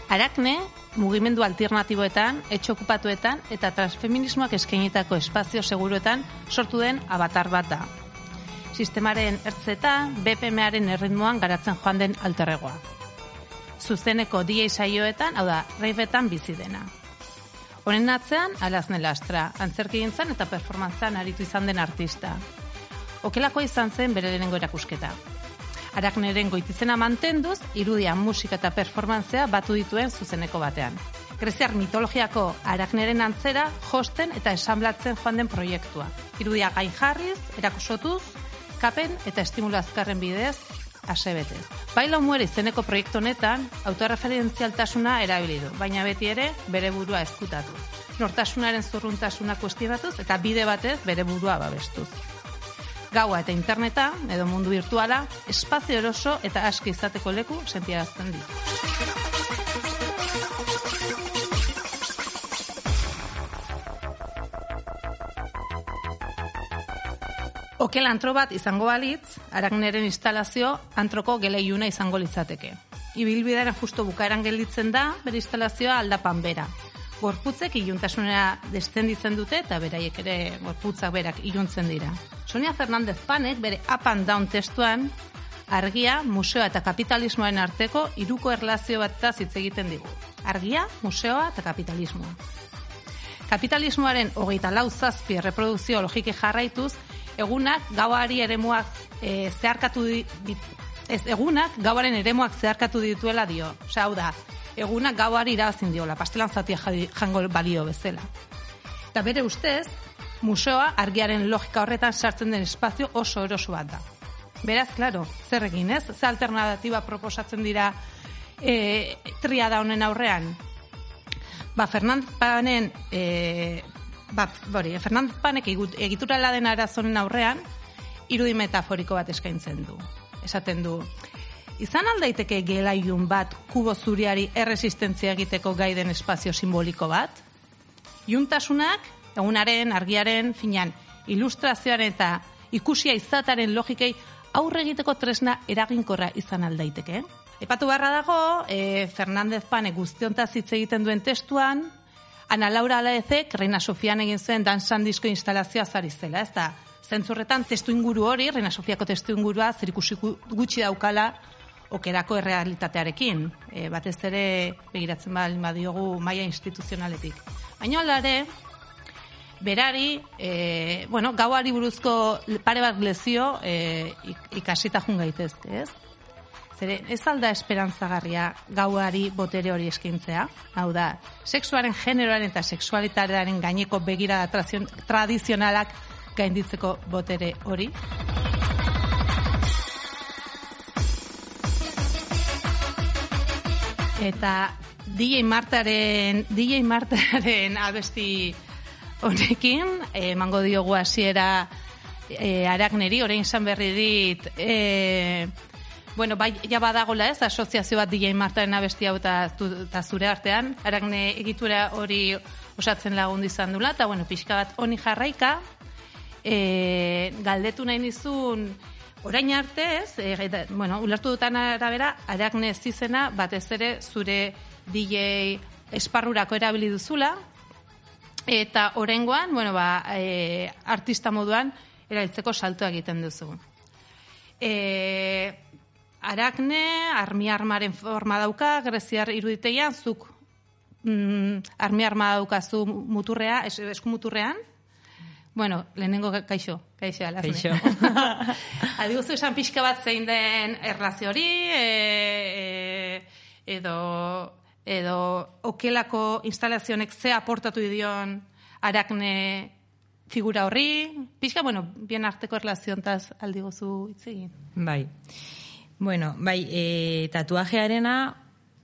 Arakne, mugimendu alternatiboetan, etxe okupatuetan eta transfeminismoak eskainitako espazio seguruetan sortu den abatar bat da. Sistemaren ertzeta, BPM-aren erritmoan garatzen joan den alterregoa. Zuzeneko DJ saioetan, hau da, reibetan bizi dena. Honen atzean, alazne lastra, antzerkigintzan eta performantzan aritu izan den artista. Okelakoa izan zen bere lehenengo erakusketa. Arakneren goitizena mantenduz, irudia, musika eta performantzea batu dituen zuzeneko batean. Greziar mitologiako arakneren antzera josten eta esamblatzen joan den proiektua. Irudia gain jarriz, erakusotuz, kapen eta estimulu azkarren bidez, asebetez. Baila muere izeneko proiektu honetan, autorreferentzialtasuna erabili du, baina beti ere bere burua ezkutatu. Nortasunaren zurruntasuna kuestionatuz eta bide batez bere burua babestuz gaua eta interneta, edo mundu virtuala, espazio eroso eta aski izateko leku sentiarazten ditu. Okel antro bat izango balitz, aragneren instalazio antroko geleiuna izango litzateke. Ibilbidearen justo bukaeran gelditzen da, bere instalazioa aldapan bera. Gorputzek iluntasunera destenditzen dute eta beraiek ere gorputzak berak iluntzen dira. Sonia Fernandez Panek bere up and down testuan argia, museoa eta kapitalismoaren arteko hiruko erlazio bat hitz egiten digu. Argia, museoa eta kapitalismoa. Kapitalismoaren hogeita lau zazpi reprodukzio logiki jarraituz, egunak gauari eremuak e, zeharkatu di, di- ez, egunak gauaren eremuak zeharkatu dituela dio. Osea, hau da, egunak gauari irabazin diola, pastelan zatia jango balio bezala. Eta bere ustez, museoa argiaren logika horretan sartzen den espazio oso eroso bat da. Beraz, claro, zer egin, ez? Ze alternatiba proposatzen dira e, triada honen aurrean? Ba, Fernand Panen, e, ba, bori, Fernand Panek egut- egiturala den arazonen aurrean, irudi metaforiko bat eskaintzen du. Esaten du, izan aldaiteke gelailun bat kubo zuriari erresistentzia egiteko gaiden espazio simboliko bat? Iuntasunak, egunaren, argiaren, finan, ilustrazioaren eta ikusia izataren logikei aurre egiteko tresna eraginkorra izan aldaiteke. Epatu beharra dago, e, Fernandez Pane guztiontaz hitz egiten duen testuan, Ana Laura Alaezek, Reina Sofian egin zuen dansan disko instalazioa zari zela, ez da, zentzurretan testu inguru hori, Reina Sofiako testu ingurua, gu- gutxi daukala, okerako errealitatearekin, e, batez ere begiratzen baldin badiogu maila instituzionaletik. Baina alare, berari, e, bueno, gauari buruzko pare bat lezio e, ik- ikasita jun gaitezke, ez? Zere, ez alda esperantzagarria gauari botere hori eskintzea? Hau da, sexuaren generoaren eta sexualitatearen gaineko begira tradizionalak gainditzeko botere hori? Eta DJ Martaren, DJ Martaren abesti honekin, emango diogu hasiera eh, aragneri, orain izan berri dit, eh, bueno, bai, ja badagola ez, asoziazio bat DJ Martaren abesti hau eta zure artean, aragne egitura hori osatzen lagundu izan dula, eta bueno, pixka bat honi jarraika, e, galdetu nahi nizun, orain arte ez, e, bueno, ulertu dutan arabera, aragne ez izena, batez ere zure DJ esparrurako erabili duzula, eta orengoan, bueno, ba, e, artista moduan, erailtzeko salto egiten duzu. E, arakne, armi armaren forma dauka, greziar iruditeian, zuk mm, armi arma daukazu muturrea, es, eskumuturrean, Bueno, lehenengo kaixo, kaixo, alazne. Kaixo. Adiguzu esan pixka bat zein den erlazio hori, e, e, edo, edo okelako instalazionek ze aportatu dion arakne figura horri, pixka, bueno, bien arteko erlaziontaz aldiguzu hitz egin. Bai. Bueno, bai, e, tatuajearena,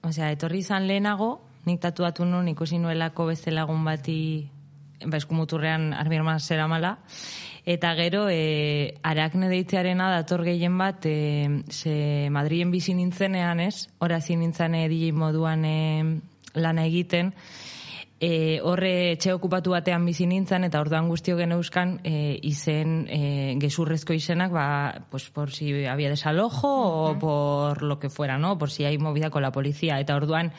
osea, etorri izan lehenago, nik tatuatu nun ikusi nuelako beste lagun bati ba, eskumuturrean armirman zera mala, eta gero e, arakne deitzearena dator gehien bat, e, ze Madrilen bizi nintzenean ez, horazi nintzen DJ moduan e, lana egiten, e, horre etxe okupatu batean bizi nintzen eta orduan guztio geneuzkan e, izen e, gezurrezko izenak ba, pues por si había desalojo o por lo que fuera, ¿no? Por si hay movida con la policía. Eta orduan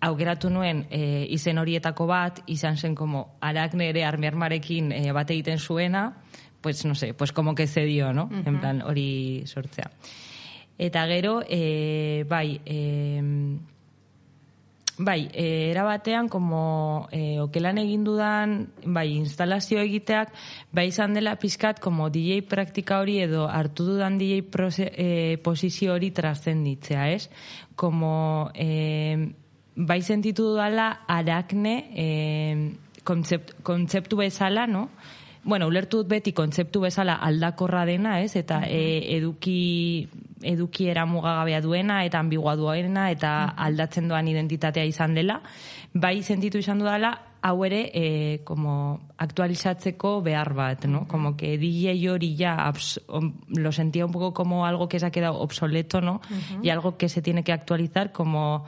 aukeratu nuen e, izen horietako bat, izan zen como arakne ere armiarmarekin e, bat egiten zuena, pues no sé, pues como que zedio, no? En plan, hori sortzea. Eta gero, e, bai, e, bai, e, era batean, como e, okelan egin dudan, bai, instalazio egiteak, bai izan dela pizkat, como DJ praktika hori edo hartu dudan DJ prose, e, posizio hori trascenditzea, ez? Como, e, bai sentitu dudala arakne e, kontzept, kontzeptu bezala, no? Bueno, ulertu dut beti kontzeptu bezala aldakorra dena, ez? Eta e, eduki eduki era mugagabea duena eta ambigua duena eta aldatzen doan identitatea izan dela. Bai sentitu izan dudala hau ere e, como aktualizatzeko behar bat, ¿no? Como que DJ hori ya abs- om- lo sentía un poco como algo que se ha quedado obsoleto, ¿no? Y algo que se tiene que actualizar como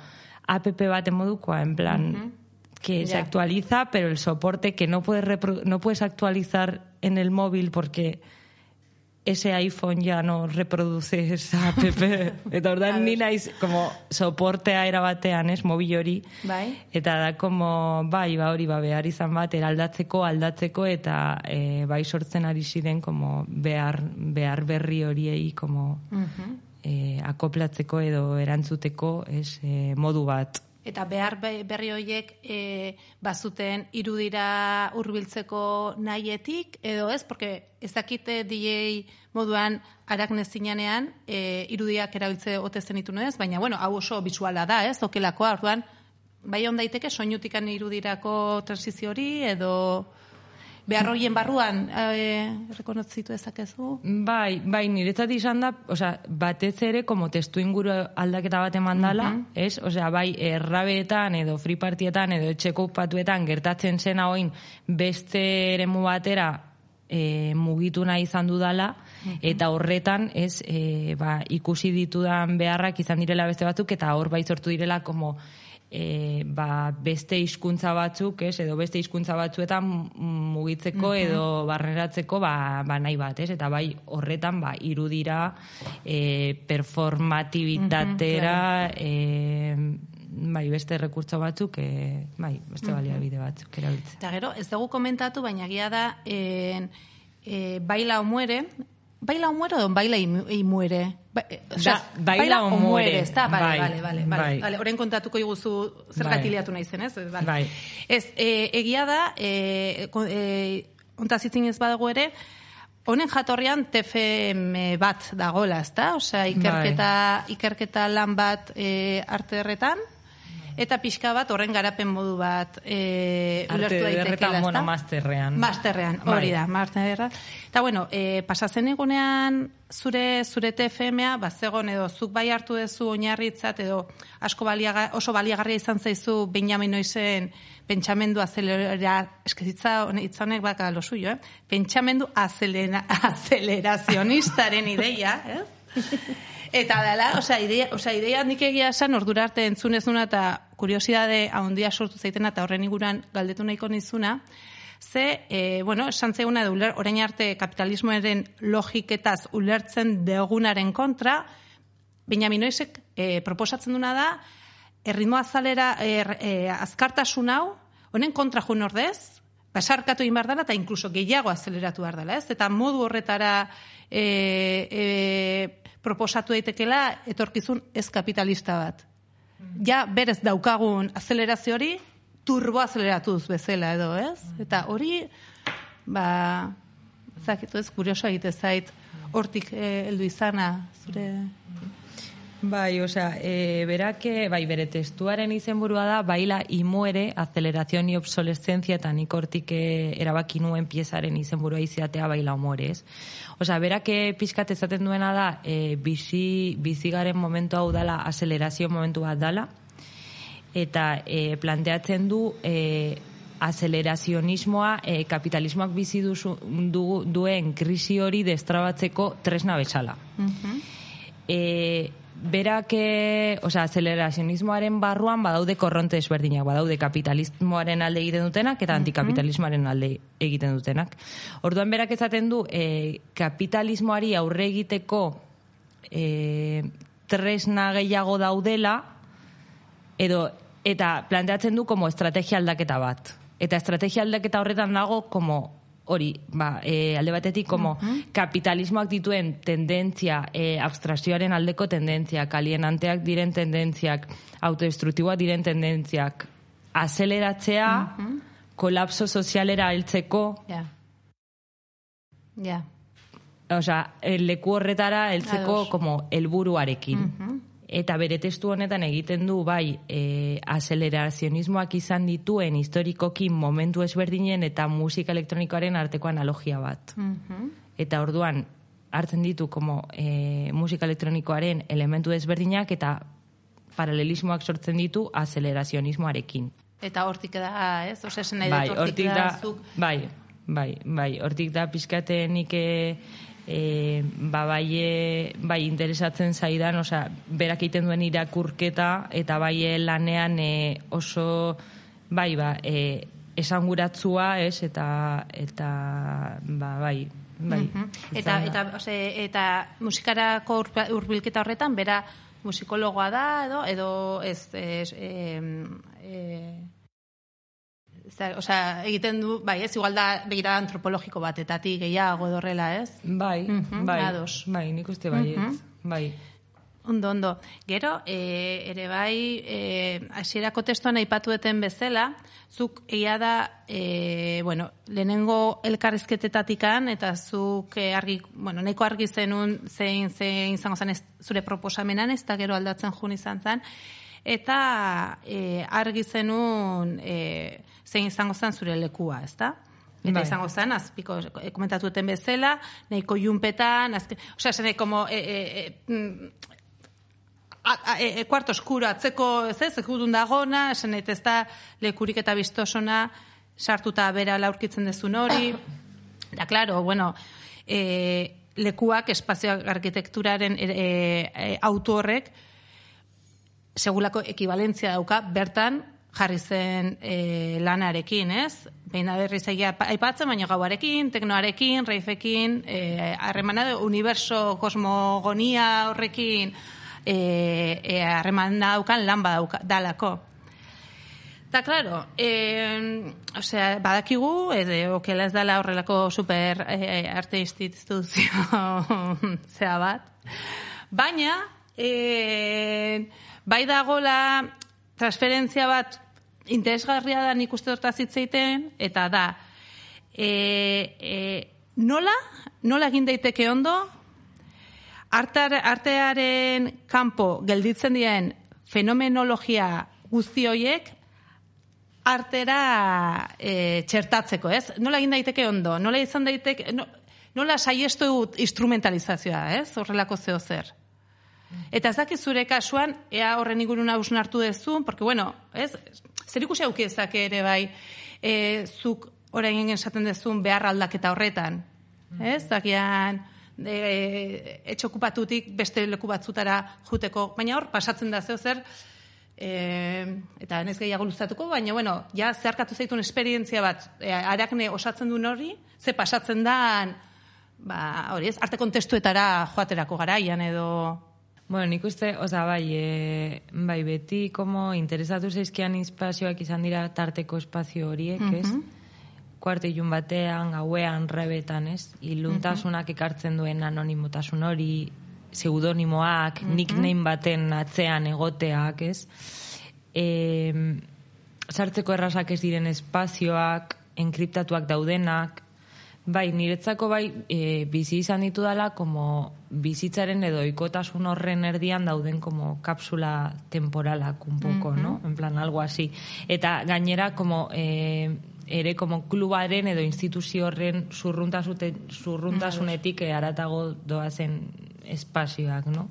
app bat en modukoa, en plan que se actualiza, pero el soporte que no puedes repro- no puedes actualizar en el móvil porque ese iPhone ya no reproduce esa app. Eta ordan ni naiz como soportea era batean, ez, mobil hori. Bai. Eta da como, bai, ba hori, ba, behar izan bat, eraldatzeko, aldatzeko, eta e, bai sortzen ari ziren como behar, behar berri horiei como e, akoplatzeko edo erantzuteko ez, e, modu bat. Eta behar be- berri horiek e, bazuten irudira hurbiltzeko nahietik, edo ez, porque ez dakite DJ moduan arakne zinanean e, irudiak erabiltze ote zenitun ez, baina bueno, hau oso bisuala da, ez, okelakoa, orduan, bai on daiteke soinutikan irudirako transizio hori, edo behar horien barruan e, rekonotzitu ezakezu? Bai, bai, niretzat izan da, osea, batez ere, como testu inguru aldaketa bat eman dala, ez? Osea, bai, errabeetan edo free partietan edo etxeko patuetan gertatzen zena oin beste eremu batera e, mugitu nahi izan dudala, eta horretan, ez, e, ba, ikusi ditudan beharrak izan direla beste batzuk, eta hor bai sortu direla, como, e, ba, beste hizkuntza batzuk, ez, edo beste hizkuntza batzuetan mugitzeko edo barreratzeko ba, ba nahi bat, ez? Eta bai horretan ba irudira e, performatibitatera e, bai beste rekurtso batzuk e, bai beste baliabide batzuk erabiltzen. Eta gero, ez dugu komentatu, baina egia da, en, e, baila o muere, baila o muere o baila y, mu- y muere? Ba, e, osea, Da, baila o muere. ez da? Vale, Bai, vale, vale, vale, bai. vale. Orain kontatuko iguzu zergatik Bai. liatu naizen, ez? Vale. Bai. Ez, e, egia da, e, ko- e, ontaz itzin ez badago ere, honen jatorrian TFM bat dagoela, ezta? Osea, ikerketa, ikerketa lan bat e, arte erretan, eta pixka bat horren garapen modu bat e, ulertu daitekeela, bueno, masterrean. Masterrean, Bai. hori da, masterrean. Eta bueno, e, pasatzen egunean zure zure TFMa, bazegon edo zuk bai hartu duzu oinarritzat edo asko baliaga, oso baliagarria izan zaizu Benjamin Noizen pentsamendu azelera, eskizitza hitza honek baka lo suyo, eh? Pentsamendu azelera, acelerazionistaren ideia, eh? Eta dela, osea, idea, osea, idea nik egia esan ordura arte entzunez nuna eta kuriosidade handia sortu zaitena eta horren inguruan galdetu nahiko nizuna, ze, e, bueno, esan uler, orain arte kapitalismoaren logiketaz ulertzen degunaren kontra, Benjamin Noisek e, proposatzen duna da, erritmo azalera, er, e, azkartasun hau, honen kontra jun ordez, basarkatu egin behar dela eta inkluso gehiago azeleratu behar dela, ez? Eta modu horretara e, e, proposatu daitekela etorkizun ez kapitalista bat. Ja, berez daukagun azelerazio hori, turbo azeleratuz bezala edo, ez? Eta hori, ba, zakitu ez, kurioso egite zait, hortik eh, heldu izana, zure... Bai, osea, e, berak, eh, bai, bere testuaren izenburua da, baila y muere, aceleración y obsolescencia, eta nik hortik eh, erabaki nuen piezaren izenburua izatea baila o muere, ez? Osea, berak pixkat ezaten duena da, e, bizi, bizigaren momentu hau dala, acelerazio momentu bat dala, eta e, planteatzen du e, acelerazionismoa e, kapitalismoak bizi duzu, du, duen krisi hori destrabatzeko tresna bezala. E, berak, e, osea, acelerazionismoaren barruan badaude korronte desberdinak, badaude kapitalismoaren alde egiten dutenak eta antikapitalismoaren alde egiten dutenak. Orduan berak ezaten du, e, kapitalismoari aurre egiteko e, tresna gehiago daudela, edo eta planteatzen du como estrategia aldaketa bat. Eta estrategia aldaketa horretan dago como hori, ba, e, alde batetik como kapitalismoak dituen tendentzia, e, abstrazioaren aldeko tendentzia, alienanteak diren tendentziak, autodestruktiboak diren tendentziak, azeleratzea, kolapso sozialera heltzeko, Ja. Ja. osea, el leku horretara heltzeko como helburuarekin. Eta bere testu honetan egiten du bai e, azelerazionismoak izan dituen historikoki momentu ezberdinen eta musika elektronikoaren arteko analogia bat. Eta orduan hartzen ditu como e, musika elektronikoaren elementu ezberdinak eta paralelismoak sortzen ditu azelerazionismoarekin. Eta hortik da, ez? Ose, esan nahi Bai, dut hortik da, zuk bai, bai, bai, hortik da pizkate nik e, e, ba, bai, e, bai interesatzen zaidan, osea, berak egiten duen irakurketa eta bai e, lanean e, oso, bai, ba, e, esanguratzua, ez, eta, eta, ba, bai, bai. Eta, izan da. eta, ose, eta musikarako hurbilketa horretan, bera musikologoa da, edo, edo ez, ez, em, e, ez da, osea, egiten du, bai, ez, igual da begira antropologiko batetatik gehiago edo horrela, ez? Bai, Mhm, bai, ados. bai, nik uste bai, Mhm. bai. Ondo, ondo. Gero, e, ere bai, e, hasierako testuan aipatueten bezala, zuk egia da, e, bueno, lehenengo elkarrizketetatikan, eta zuk e, argi, bueno, neko argi zenun zein, zein izango zen ez, zure proposamenan, ez da gero aldatzen jun izan zen, eta e, argi zenun e, zein izango zen zure lekua, ez da? Eta Bai. izango zen, azpiko e, komentatuten bezala, nahiko junpetan, azke, osea, zen como, e, e, e, a, a, e, kuarto eskuro atzeko, ez ez, ekudun dagona, esan nahi ez da lekurik eta biztosona sartuta bera laurkitzen dezun hori. Da, claro, bueno, e, lekuak espazio arkitekturaren e, e, auto horrek segulako ekibalentzia dauka bertan jarri zen e, lanarekin, ez? Behin da berriz egia aipatzen, baina gauarekin, teknoarekin, reifekin, e, harremana de universo, kosmogonia horrekin, e, e, harremana daukan lan badauka, dalako. Eta, claro, eh, osea, badakigu, edo, okela ez dala horrelako super eh, arte instituzio zea bat. Baina, eh, bai dagola transferentzia bat interesgarria da nik uste dut zitzeiten, eta da, eh, eh, nola, nola egin daiteke ondo, Artar, artearen kanpo gelditzen dien fenomenologia guzti horiek artera e, txertatzeko, ez? Nola egin daiteke ondo? Nola izan daiteke... No, nola saiestu instrumentalizazioa, ez? Horrelako zeo zer. Eta ez dakit zure kasuan, ea horren ingurun hausnartu dezun, porque, bueno, ez? Zer ikusi auki ezake ere bai, e, zuk orain esaten dezun behar aldaketa horretan. Ez? Dakian, e, etxe okupatutik beste leku batzutara juteko, baina hor pasatzen da zer, e, eta nez gehiago luzatuko, baina, bueno, ja zeharkatu zaitun esperientzia bat, e, arakne osatzen duen hori, ze pasatzen da, ba, hori ez, arte kontestuetara joaterako garaian edo... Bueno, nik uste, oza, bai, e, bai, beti, como interesatu zeizkian espazioak izan dira tarteko espazio horiek, ez? Kuarte ilun batean, gauean, rebetan, ez? Iluntasunak ekartzen duen anonimotasun hori, pseudonimoak, nickname baten atzean egoteak, ez? E, sartzeko errazak ez diren espazioak, enkriptatuak daudenak, Bai, niretzako bai e, bizi izan ditu dela como bizitzaren edo ikotasun horren erdian dauden como kapsula temporalak un poco, ¿no? En plan, algo así. Eta gainera, como e, ere como klubaren edo instituzio horren zurruntasunetik haratago doazen espazioak, no?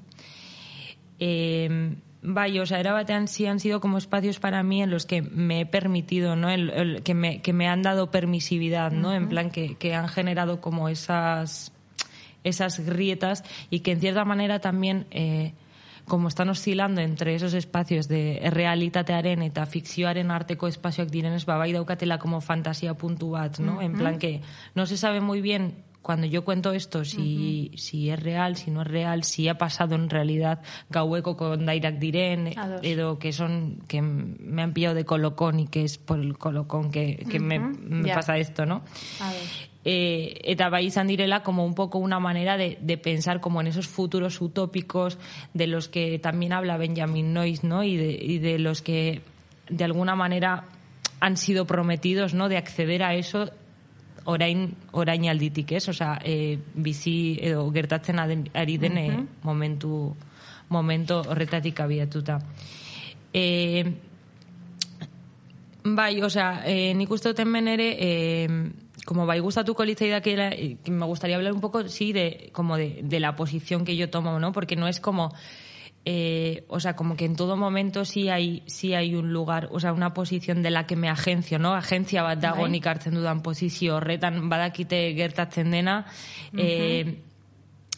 Eh, bai, o sea, era batean sí han sido como espacios para mí en los que me he permitido, ¿no? El, el- que, me, que me han dado permisividad, ¿no? En plan, que, que han generado como esas, esas grietas y que en cierta manera también, eh, como están oscilando entre esos espacios de realitatearen eta fikzioaren arteko espazioak direnez, ba, bai daukatela como fantasia puntu bat, ¿no? En plan que no se sabe muy bien cuando yo cuento esto, si, si es real, si no es real, si ha pasado en realidad gaueko con Dairak diren, edo que son, que me han pillado de colocón y que es por el colocón que, que me, pasa esto, ¿no? A ver. eh, eta bai izan direla como un poco una manera de, de pensar como en esos futuros utópicos de los que también habla Benjamin Noyes, ¿no? Y de, y de los que de alguna manera han sido prometidos, ¿no? De acceder a eso orain orain alditik, ez? Osea, eh, bizi edo gertatzen ari den eh, momentu momento horretatik abiatuta. Eh, Bai, osea, eh, nik uste dut hemen ere, eh, como bai gustatuko eh, que me gustaría hablar un poco, sí, de, como de, de la posición que yo tomo, ¿no? Porque no es como, eh, o sea, como que en todo momento sí hay, sí hay un lugar, o sea, una posición de la que me agencio, ¿no? Agentzia bat dago Bai. nik hartzen dudan posizio horretan badakite gertatzen dena, eh,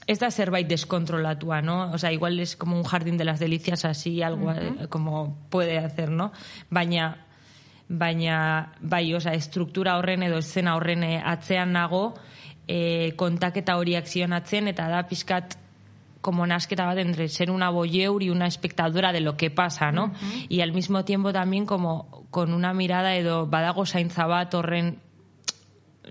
ez da zerbait deskontrolatua, ¿no? O sea, igual es como un jardín de las delicias así, algo eh, como puede hacer, ¿no? Baina, baina, bai, osea, estruktura horren edo eszena horren atzean nago, eh, kontaketa horiak zionatzen, eta da pixkat como nasketa bat entre ser una voyeur y una espectadora de lo que pasa, ¿no? Y al mismo tiempo también como con una mirada edo badago zaintza bat horren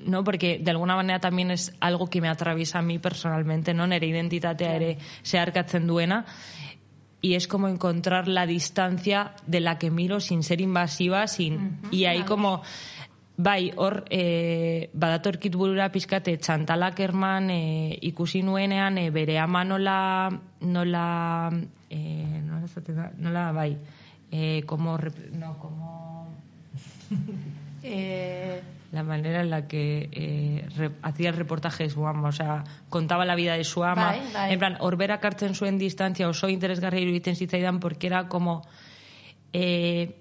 no porque de alguna manera también es algo que me atraviesa a mí personalmente no nere identitatea ere zeharkatzen duena. Y es como encontrar la distancia de la que miro sin ser invasiva sin y ahí como bai hor eh, badatorkit burura pizkate txantalak erman eh, ikusi nuenean eh, bere ama nola nola eh, nola, da? nola bai eh, como no como Eh, la manera en la que eh, re- hacía el reportaje de su ama, o sea, contaba la vida de su ama. Bai, bai. En plan, orbera kartzen zuen distancia oso interesgarria iruditzen zitzaidan porque era como eh,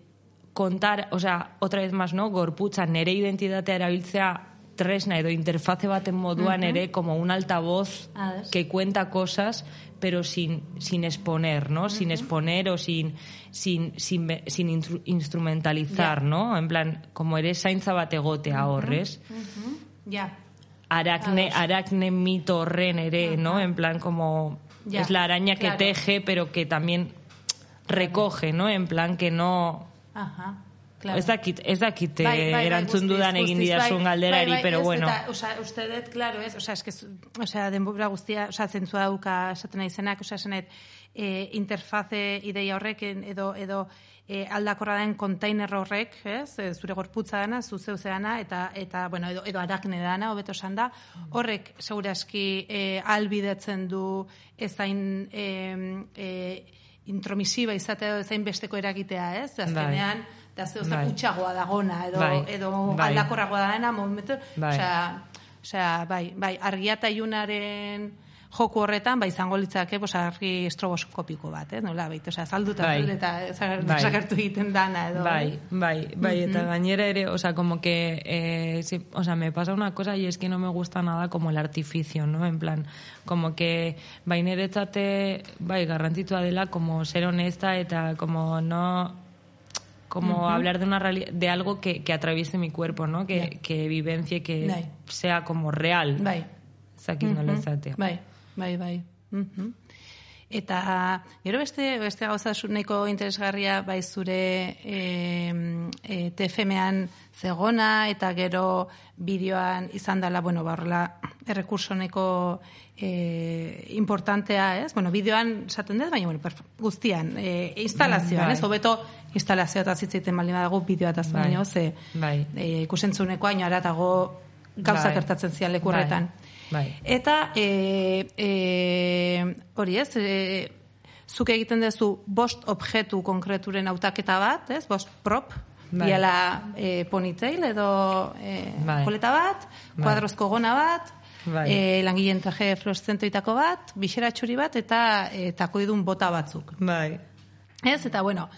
contar, o sea, otra vez más, ¿no? Gorputza, nere identitatea erabiltzea tresna edo interface baten moduan ere como un altavoz que cuenta cosas pero sin, sin exponer, ¿no? Sin exponer o sin, sin, sin, sin instru- instrumentalizar. ¿no? En plan, como eres zaintza bat egotea horrez, ya. aracne, Ados. aracne mito horren ere, ¿no? En plan como es la araña que teje pero que también recoge, ¿no? En plan que no... Aha. Claro. Ez dakit, ez dakit Bai, bai, bai, erantzun guztiz, dudan egin didazun bai, galderari, bai, bai, pero ez, bueno. Eta, osea, uste dut, claro, ez, osea, eske, osea, denbora guztia, osea, zentzua dauka esaten izenak, osea, esanet, eh, interfaze ideia horrek, edo, edo eh, aldakorra den kontainer horrek, ez, eh, zure gorputza dana, zu zeu zeana, eta, eta, bueno, edo, edo arakne dana, hobeto esan da, horrek, segurazki, eh, albidetzen du ezain, eh, eh, intromisiba izatea edo ezain besteko eragitea, ez? Azkenean, da zeu zer Bai. utxagoa dagona, edo, Bai. edo Bai. aldakorragoa dena, momentu, Bai. osea, osea, bai, bai, argia joku horretan, bai, izango litzake, pues, argi estroboskopiko bat, eh? nola, baita, osea, zalduta, Bai. eta zagar- Bai. zagartu egiten dana, edo. Bai, bai, bai, eta gainera ere, o sea, como que, eh, sí, o sea, me pasa una cosa y es que no me gusta nada como el artificio, ¿no? En plan, como que, bai, niretzate, bai, garrantzitsua dela, como ser honesta eta como no, como hablar de una de algo que, que atraviese mi cuerpo, ¿no? Que, Bai. que vivencie, que Bai. sea como real. Bai. Zakit nola izatea. Bai, bai, bai. Mhm. Eta gero beste beste gauza nahiko interesgarria bai zure e, e, TFM-an zegona eta gero bideoan izan dela, bueno, barrela errekurso nahiko e, importantea, ez? Bueno, bideoan esaten dut, baina bueno, guztian, e, instalazioan, Bai. ez? Hobeto instalazioa eta zitzaiten baldin badago bideoa eta Bai. baino, ze Bai. e, ikusentzuneko haino aratago gauza Bai. gertatzen zian lekurretan. Bai. Eta e, e, hori ez, e, zuk egiten duzu bost objektu konkreturen hautaketa bat, ez? Bost prop, Bai. biala e, ponytail edo e, Bai. koleta bat, Bai. kuadrozko gona bat, Bai. e, langileen traje fluoreszentoitako bat, bixera txuri bat eta e, takoidun bota batzuk. Bai. Ez, eta bueno,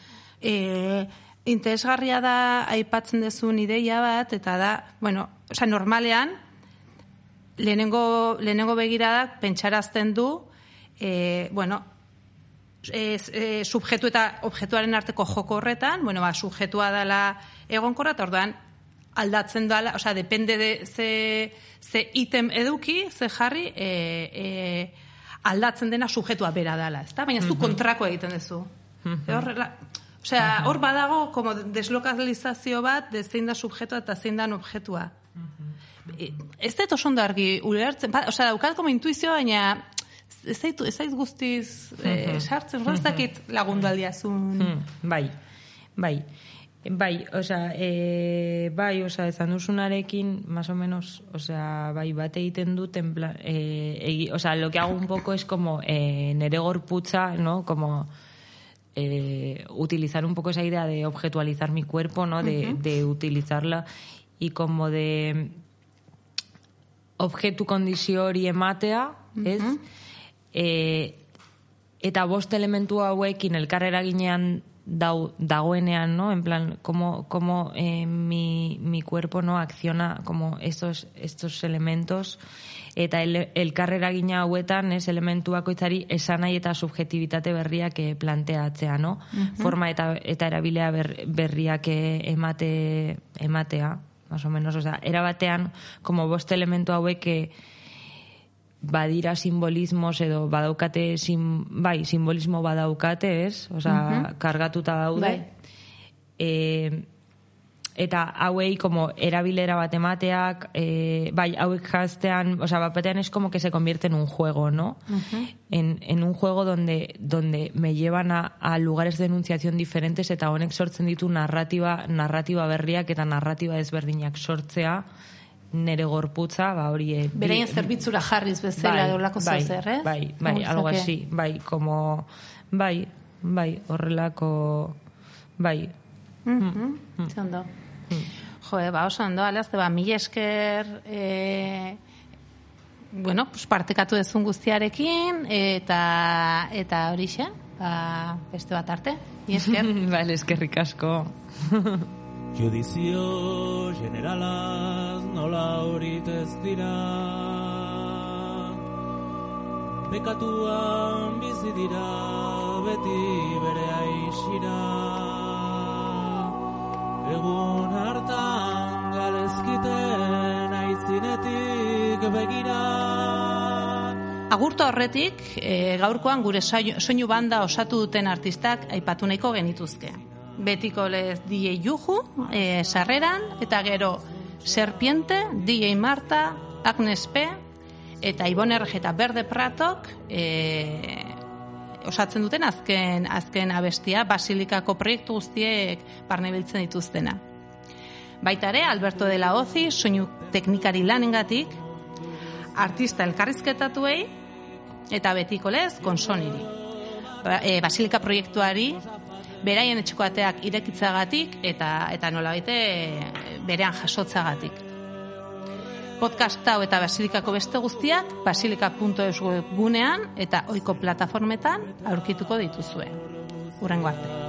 e, interesgarria da aipatzen dezun ideia bat, eta da, bueno, osea, normalean, lehenengo, lehenengo begiradak pentsarazten du, e, bueno, e, e, subjektu eta objektuaren arteko joko horretan, bueno, ba, subjektua dela egonkorra, eta orduan, aldatzen dala, osea, depende de ze, ze item eduki, ze jarri, e, e, aldatzen dena sujetua bera dala, ezta? Baina zu kontrako egiten duzu. E horrela, osea, hor badago como deslokalizazio bat, de zein da subjetua eta zein da objektua. E, Ez dut oso ondo argi ulertzen, ba, osea, daukat como intuizio, baina ez zait, ez zait guztiz eh, sartzen, mm dakit lagundu aldiazun. Hmm, bai, bai. Bai, osea, e, bai, osea, ezan duzunarekin, más o menos, osea, bai, bat egiten dut, en plan, e, egi, osea, lo que hago un poco es como e, nere gorputza, ¿no? Como eh, utilizar un poco esa idea de objetualizar mi cuerpo, ¿no? De, de utilizarla y como de objektu kondizio hori ematea, ez? E, eta bost elementu hauekin elkar eraginean dau, dagoenean, ¿no? En plan, como, como eh, mi, mi cuerpo no acciona como estos, estos elementos eta el, elkar eragina hauetan ez elementu bakoitzari esanai eta subjetibitate berriak planteatzea, no? Forma eta, eta erabilea ber, berriak emate, ematea, más o menos, o sea, era batean, como bost elementu hauek eh, badira simbolismos edo badaukate sim, bai, simbolismo badaukate, ez? Osea, kargatuta daude. Bai. E, eta hauei como erabilera bat emateak, e, bai, hauek jaztean, osea, bat batean es como que se convierte en un juego, ¿no? en, en un juego donde, donde me llevan a, a lugares de enunciación diferentes eta honek sortzen ditu narratiba, narratiba berriak eta narratiba ezberdinak sortzea, nere gorputza, ba hori... eh, bi- Beraien zerbitzura jarriz bezala edo lako bai, zer, ez? Bai, bai, algo Gauzake. así, bai, como, bai, bai, horrelako, bai, Mhm, ze ondo. Jo, eh, ba, oso ondo, alaz, ba, mila esker, e, bueno, pues partekatu dezun guztiarekin, eta, eta horixe, ba, beste bat arte, mila esker. vale, eskerrik asko. Judizio generalaz nola horit ez dira Bekatuan bizi dira beti bere aixira Agurto horretik, e, gaurkoan gure soinu banda osatu duten artistak aipatu nahiko genituzke. Betiko lez DJ Juju, e, sarreran, eta gero Serpiente, DJ Marta, Agnes P, eta Ibon eta Berde Pratok e, osatzen duten azken, azken abestia, Basilikako proiektu guztiek barne biltzen dituztena. Baita ere, Alberto de la Ozi, soinu teknikari lanengatik, artista elkarrizketatuei eta betiko lez konsoniri. Ba, e, Basilika proiektuari beraien etxeko ateak irekitzagatik eta eta nolabait e, berean jasotzagatik. Podcast hau eta Basilikako beste guztiak basilika.eus gunean eta ohiko plataformetan aurkituko dituzue. Urrengo arte.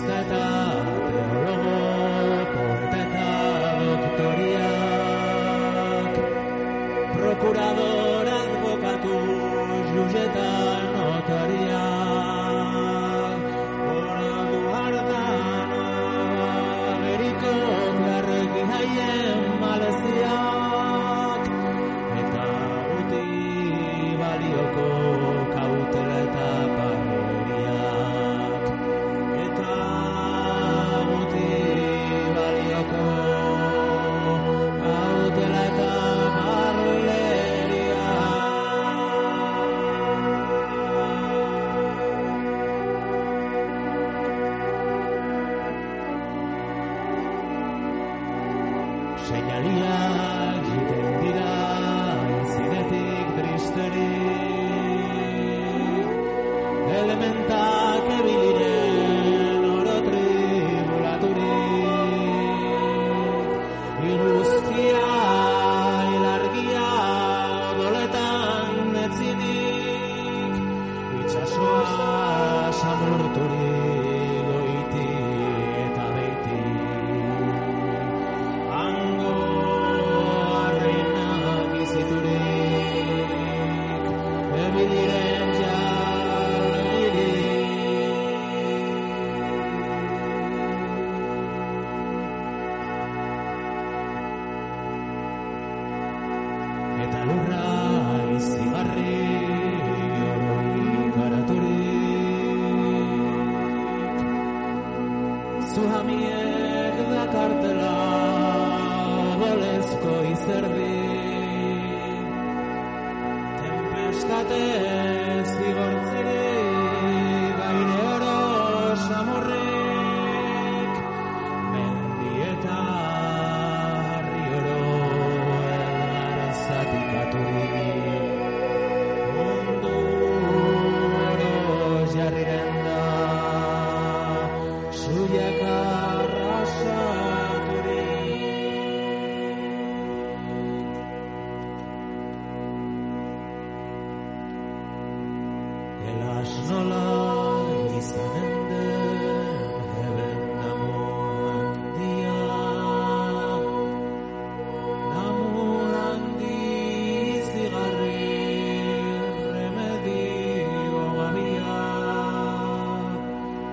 that I